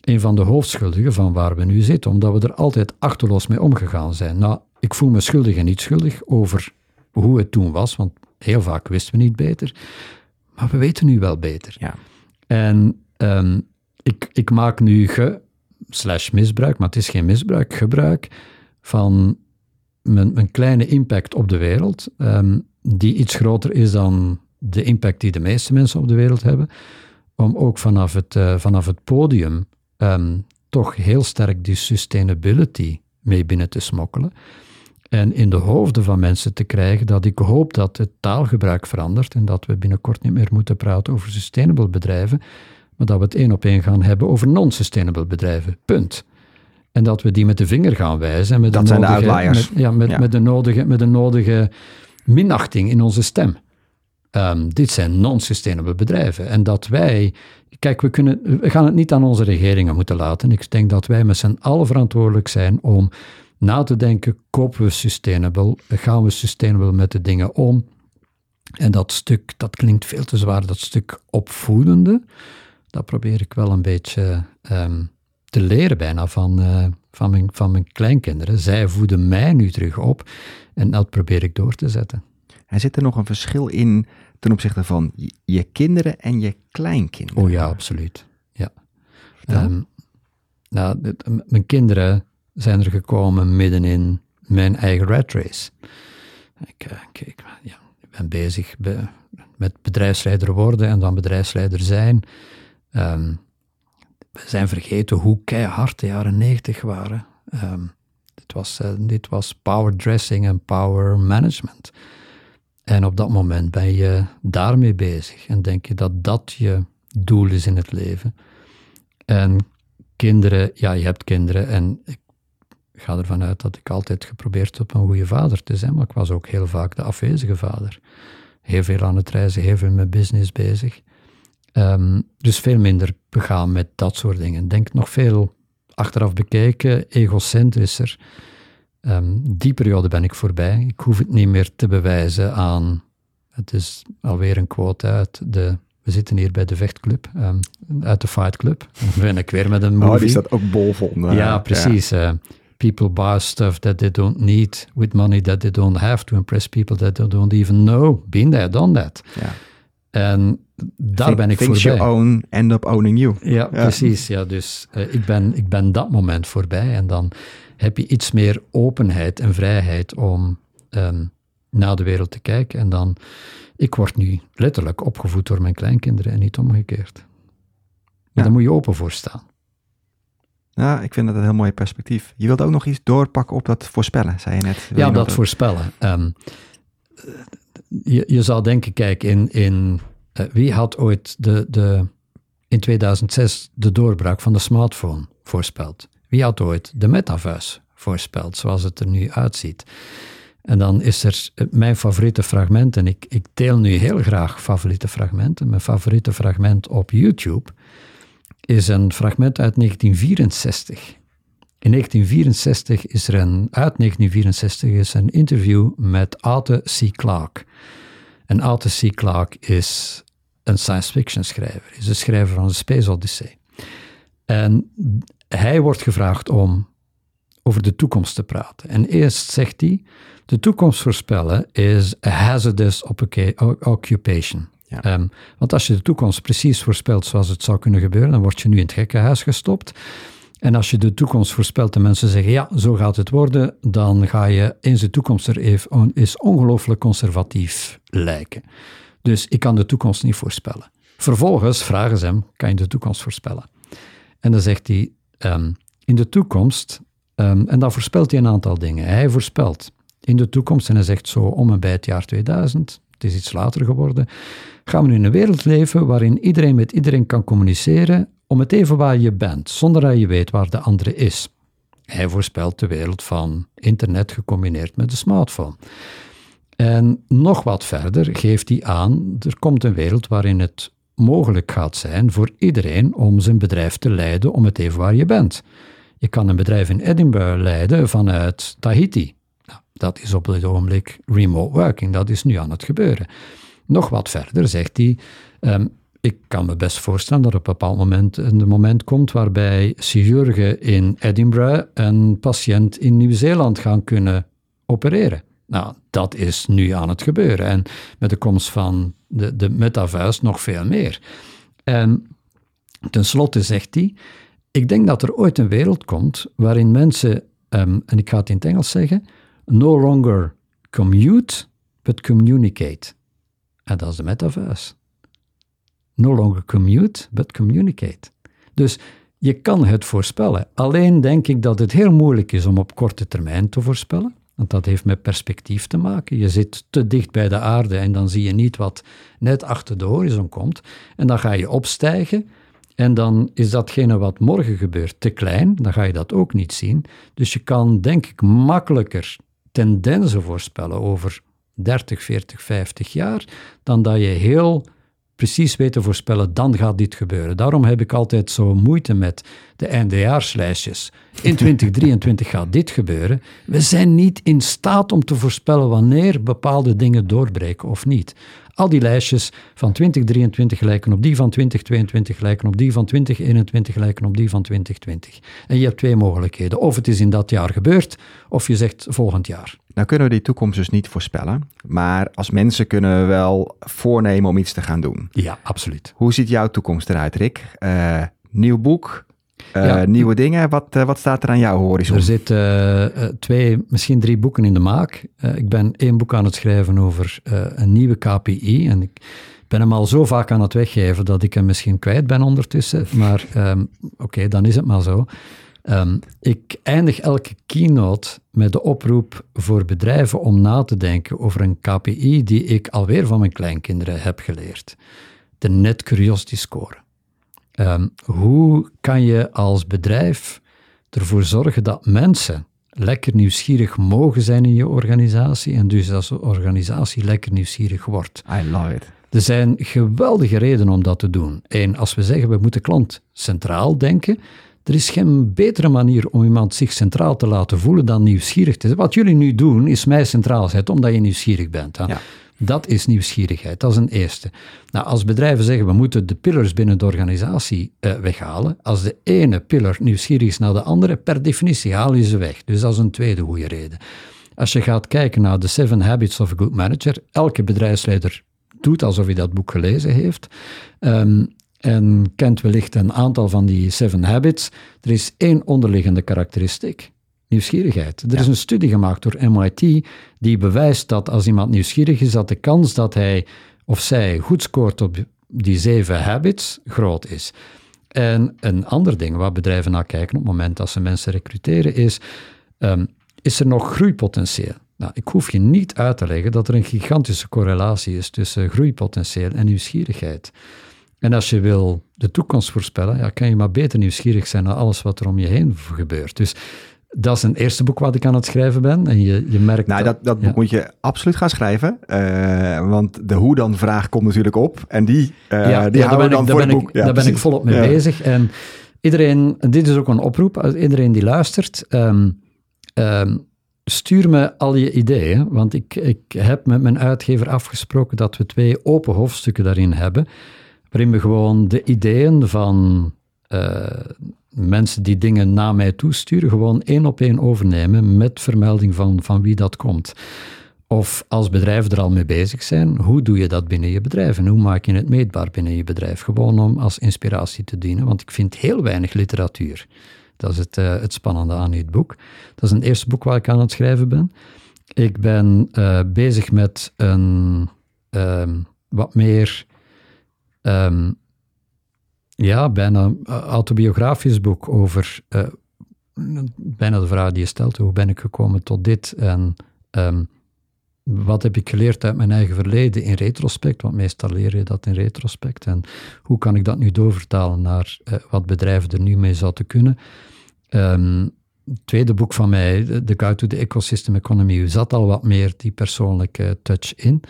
een van de hoofdschuldigen van waar we nu zitten, omdat we er altijd achterloos mee omgegaan zijn. Nou, ik voel me schuldig en niet schuldig over hoe het toen was, want heel vaak wisten we niet beter, maar we weten nu wel beter. Ja. En um, ik, ik maak nu ge, slash misbruik, maar het is geen misbruik, gebruik van mijn, kleine impact op de wereld, um, die iets groter is dan de impact die de meeste mensen op de wereld hebben, om ook vanaf het, uh, vanaf het podium um, toch heel sterk die sustainability mee binnen te smokkelen. En in de hoofden van mensen te krijgen dat ik hoop dat het taalgebruik verandert en dat we binnenkort niet meer moeten praten over sustainable bedrijven, maar dat we het één op één gaan hebben over non-sustainable bedrijven. Punt. En dat we die met de vinger gaan wijzen. Met dat de zijn nodige, de outliers. Met, ja, met, ja. Met, de nodige, met de nodige minachting in onze stem. Um, dit zijn non-sustainable bedrijven. En dat wij, kijk, we, kunnen, we gaan het niet aan onze regeringen moeten laten. Ik denk dat wij met z'n allen verantwoordelijk zijn om na te denken, kopen we sustainable, gaan we sustainable met de dingen om. En dat stuk, dat klinkt veel te zwaar, dat stuk opvoedende, dat probeer ik wel een beetje um, te leren bijna van, uh, van, mijn, van mijn kleinkinderen. Zij voeden mij nu terug op en dat probeer ik door te zetten. En zit er nog een verschil in ten opzichte van je kinderen en je kleinkinderen? Oh ja, absoluut. Ja. Um, nou, dit, mijn kinderen zijn er gekomen midden in mijn eigen rat race. Ik, ik, ja, ben bezig be, met bedrijfsleider worden en dan bedrijfsleider zijn. Um, we zijn vergeten hoe keihard de jaren negentig waren. Dit, was, uh, dit was power dressing en power management. En op dat moment ben je daarmee bezig en denk je dat dat je doel is in het leven. En kinderen, ja, je hebt kinderen en ik ga ervan uit dat ik altijd geprobeerd heb een goede vader te zijn, maar ik was ook heel vaak de afwezige vader. Heel veel aan het reizen, heel veel met business bezig. Ehm, dus veel minder begaan met dat soort dingen. Denk nog veel achteraf bekeken, egocentrischer. Um, die periode ben ik voorbij. Ik hoef het niet meer te bewijzen aan. Het is alweer een quote uit de. We zitten hier bij de Vechtclub, um, uit de Fight Club. Dan ben ik weer met een movie. Oh, die staat ook bolvol. Uh, ja, precies. Ja. Uh, people buy stuff that they don't need with money that they don't have to impress people that they don't even know. Been there, done that. Ja. En daar ben ik voorbij. you own, end up owning you. Ja, precies. Ja, dus uh, ik, ben, ik ben dat moment voorbij en dan heb je iets meer openheid en vrijheid om um, naar de wereld te kijken. En dan, ik word nu letterlijk opgevoed door mijn kleinkinderen en niet omgekeerd. Maar ja. daar moet je open voor staan. Ja, ik vind dat een heel mooi perspectief. Je wilt ook nog iets doorpakken op dat voorspellen, zei je net. Wil ja, je dat, dat voorspellen. Um, je, je zou denken, kijk, in, in uh, wie had ooit de, de, in 2006 de doorbraak van de smartphone voorspeld? Wie had ooit de metaverse voorspeld, zoals het er nu uitziet? En dan is er mijn favoriete fragment, en ik, ik deel nu heel graag favoriete fragmenten. Mijn favoriete fragment op YouTube is een fragment uit 1964. In 1964 is er een, uit 1964 is een interview met Arthur C. Clarke. En Arthur C. Clarke is een science fiction schrijver, is de schrijver van de Space Odyssey. En hij wordt gevraagd om over de toekomst te praten. En eerst zegt hij, de toekomst voorspellen is a hazardous occupation. Ja. Um, want als je de toekomst precies voorspelt zoals het zou kunnen gebeuren, dan word je nu in het gekkenhuis gestopt. En als je de toekomst voorspelt en mensen zeggen, ja, zo gaat het worden, dan ga je in zijn toekomst er even, is ongelooflijk conservatief lijken. Dus ik kan de toekomst niet voorspellen. Vervolgens vragen ze hem, kan je de toekomst voorspellen? En dan zegt hij, um, in de toekomst, um, en dan voorspelt hij een aantal dingen. Hij voorspelt in de toekomst, en hij zegt zo om en bij het jaar 2000, het is iets later geworden, gaan we nu in een wereld leven waarin iedereen met iedereen kan communiceren om het even waar je bent, zonder dat je weet waar de andere is. Hij voorspelt de wereld van internet gecombineerd met de smartphone. En nog wat verder geeft hij aan, er komt een wereld waarin het mogelijk gaat zijn voor iedereen om zijn bedrijf te leiden om het even waar je bent. Je kan een bedrijf in Edinburgh leiden vanuit Tahiti. Nou, dat is op dit ogenblik remote working, dat is nu aan het gebeuren. Nog wat verder zegt hij, um, ik kan me best voorstellen dat er op een bepaald moment een moment komt waarbij chirurgen in Edinburgh een patiënt in Nieuw-Zeeland gaan kunnen opereren. Nou, dat is nu aan het gebeuren. En met de komst van de, de metaverse nog veel meer. En tenslotte zegt hij, ik denk dat er ooit een wereld komt waarin mensen, um, en ik ga het in het Engels zeggen, no longer commute, but communicate. En dat is de metaverse. No longer commute, but communicate. Dus je kan het voorspellen. Alleen denk ik dat het heel moeilijk is om op korte termijn te voorspellen. Want dat heeft met perspectief te maken. Je zit te dicht bij de aarde en dan zie je niet wat net achter de horizon komt. En dan ga je opstijgen. En dan is datgene wat morgen gebeurt te klein. Dan ga je dat ook niet zien. Dus je kan, denk ik, makkelijker tendensen voorspellen over 30, 40, 50 jaar. Dan dat je heel precies weet te voorspellen, dan gaat dit gebeuren. Daarom heb ik altijd zo moeite met de eindejaarslijstjes. In 2023 gaat dit gebeuren. We zijn niet in staat om te voorspellen wanneer bepaalde dingen doorbreken of niet. Al die lijstjes van 2023 lijken op die van 2022, lijken op die van 2021, lijken op die van 2020. En je hebt twee mogelijkheden. Of het is in dat jaar gebeurd, of je zegt volgend jaar. Nou kunnen we die toekomst dus niet voorspellen. Maar als mensen kunnen we wel voornemen om iets te gaan doen. Ja, absoluut. Hoe ziet jouw toekomst eruit, Rick? Uh, nieuw boek, ja. nieuwe dingen. Wat, uh, wat staat er aan jouw horizon? Er zitten uh, twee, misschien drie boeken in de maak. ik ben één boek aan het schrijven over een nieuwe KPI. En ik ben hem al zo vaak aan het weggeven dat ik hem misschien kwijt ben ondertussen. Maar um, oké, okay, dan is het maar zo. Um, ik eindig elke keynote met de oproep voor bedrijven om na te denken over een KPI die ik alweer van mijn kleinkinderen heb geleerd. De Net Curiosity Score. Um, hoe kan je als bedrijf ervoor zorgen dat mensen lekker nieuwsgierig mogen zijn in je organisatie en dus als organisatie lekker nieuwsgierig wordt. I love it. Er zijn geweldige redenen om dat te doen. Eén, als we zeggen we moeten klant centraal denken, er is geen betere manier om iemand zich centraal te laten voelen dan nieuwsgierig te zijn. Wat jullie nu doen, is mij centraal zetten omdat je nieuwsgierig bent. Hè? Ja. Dat is nieuwsgierigheid, dat is een eerste. Nou, als bedrijven zeggen we moeten de pillars binnen de organisatie eh, weghalen, als de ene pillar nieuwsgierig is naar de andere, per definitie haal je ze weg. Dus dat is een tweede goede reden. Als je gaat kijken naar de Seven Habits of a Good Manager, elke bedrijfsleider doet alsof hij dat boek gelezen heeft. Ehm, en kent wellicht een aantal van die Seven Habits. Er is één onderliggende karakteristiek. Nieuwsgierigheid. Er is een studie gemaakt door MIT die bewijst dat als iemand nieuwsgierig is, dat de kans dat hij of zij goed scoort op die zeven habits groot is. En een ander ding waar bedrijven naar kijken op het moment dat ze mensen recruteren is, ehm, is er nog groeipotentieel? Nou, ik hoef je niet uit te leggen dat er een gigantische correlatie is tussen groeipotentieel en nieuwsgierigheid. En als je wil de toekomst voorspellen, ja, kan je maar beter nieuwsgierig zijn naar alles wat er om je heen gebeurt. Dus dat is een eerste boek wat ik aan het schrijven ben. En je, je merkt Nou, dat, dat boek ja. moet je absoluut gaan schrijven. eh, want de hoe dan vraag komt natuurlijk op. En die, eh ja, die ja, houden we dan ben ik, voor het boek. ik, daar ben ik volop mee bezig. En iedereen, dit is ook een oproep, iedereen die luistert, ehm, ehm, stuur me al je ideeën. Want ik, ik heb met mijn uitgever afgesproken dat we twee open hoofdstukken daarin hebben, waarin we gewoon de ideeën van eh, mensen die dingen naar mij toesturen, gewoon één op één overnemen met vermelding van, van wie dat komt. Of als bedrijven er al mee bezig zijn, hoe doe je dat binnen je bedrijf en hoe maak je het meetbaar binnen je bedrijf? Gewoon om als inspiratie te dienen, want ik vind heel weinig literatuur. Dat is het, eh, het spannende aan dit boek. Dat is een eerste boek waar ik aan het schrijven ben. Ik ben eh, bezig met een ehm, wat meer, ehm, ja, bijna eh, autobiografisch boek over eh, bijna de vraag die je stelt, hoe ben ik gekomen tot dit en ehm, wat heb ik geleerd uit mijn eigen verleden in retrospect, want meestal leer je dat in retrospect. En hoe kan ik dat nu doorvertalen naar eh, wat bedrijven er nu mee zouden kunnen? Ehm, het tweede boek van mij, The Guide to the Ecosystem Economy, zat al wat meer die persoonlijke touch in.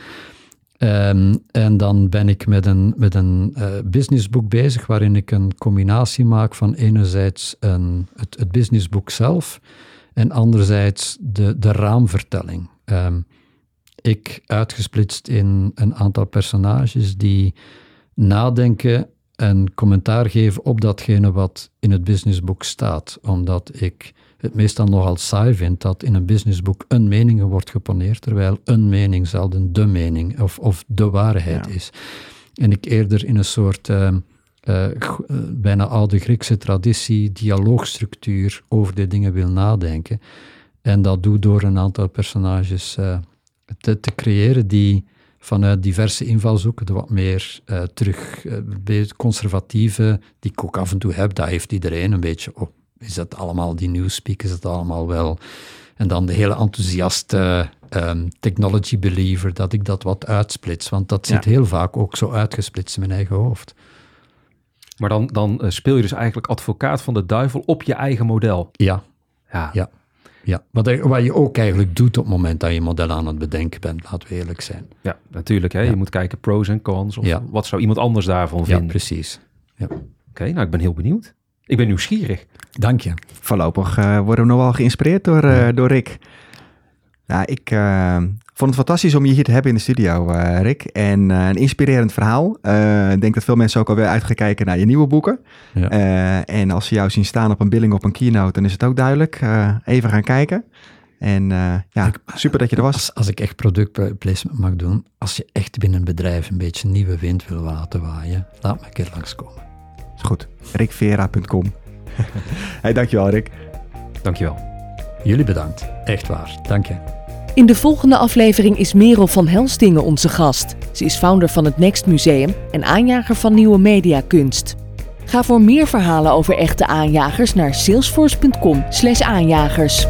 Ehm, en dan ben ik met een, met een eh, businessboek bezig, waarin ik een combinatie maak van enerzijds een, het, het businessboek zelf en anderzijds de, de raamvertelling. Ehm, ik uitgesplitst in een aantal personages die nadenken en commentaar geven op datgene wat in het businessboek staat. Omdat ik het meestal nogal saai vind dat in een businessboek een mening wordt geponeerd, terwijl een mening zelden de mening of, of de waarheid Ja. is. En ik eerder in een soort eh, eh, eh, bijna oude Griekse traditie, dialoogstructuur over de dingen wil nadenken. En dat doe door een aantal personages te, te creëren die vanuit diverse invalshoeken, de wat meer eh, terug conservatieve, die ik ook af en toe heb, dat heeft iedereen een beetje, oh, is dat allemaal die newspeak, is dat allemaal wel... En dan de hele enthousiaste ehm, technology believer, dat ik dat wat uitsplits, want dat zit Ja. heel vaak ook zo uitgesplitst in mijn eigen hoofd. Maar dan, dan eh, speel je dus eigenlijk advocaat van de duivel op je eigen model. Ja, Ja, Ja. ja. Wat, wat je ook eigenlijk doet op het moment dat je model aan het bedenken bent, laten we eerlijk zijn. Ja, natuurlijk. Hè? Ja. Je moet kijken pros en cons. Of Ja. wat zou iemand anders daarvan Ja, vinden? precies. Oké, nou ik ben heel benieuwd. Ik ben nieuwsgierig. Dank je. Voorlopig eh, worden we nog wel geïnspireerd door, eh, door Rick. Nou, ik eh, vond het fantastisch om je hier te hebben in de studio, eh, Rick. En eh, een inspirerend verhaal. Eh, ik denk dat veel mensen ook alweer uitgekijken naar je nieuwe boeken. Ja. Eh, en als ze jou zien staan op een billing op een keynote, dan is het ook duidelijk. Eh, even gaan kijken. En eh, ja, super dat je er was. Als, als ik echt productplacement mag doen, als je echt binnen een bedrijf een beetje nieuwe wind wil laten waaien, laat me een keer langskomen. Is goed. rickvera.com. hey, dankjewel Rick. Dankjewel. Jullie bedankt. Echt waar. Dank je. In de volgende aflevering is Merel van Helsdingen onze gast. Ze is founder van het Next Museum en aanjager van nieuwe mediakunst. Ga voor meer verhalen over echte aanjagers naar salesforce.com/aanjagers.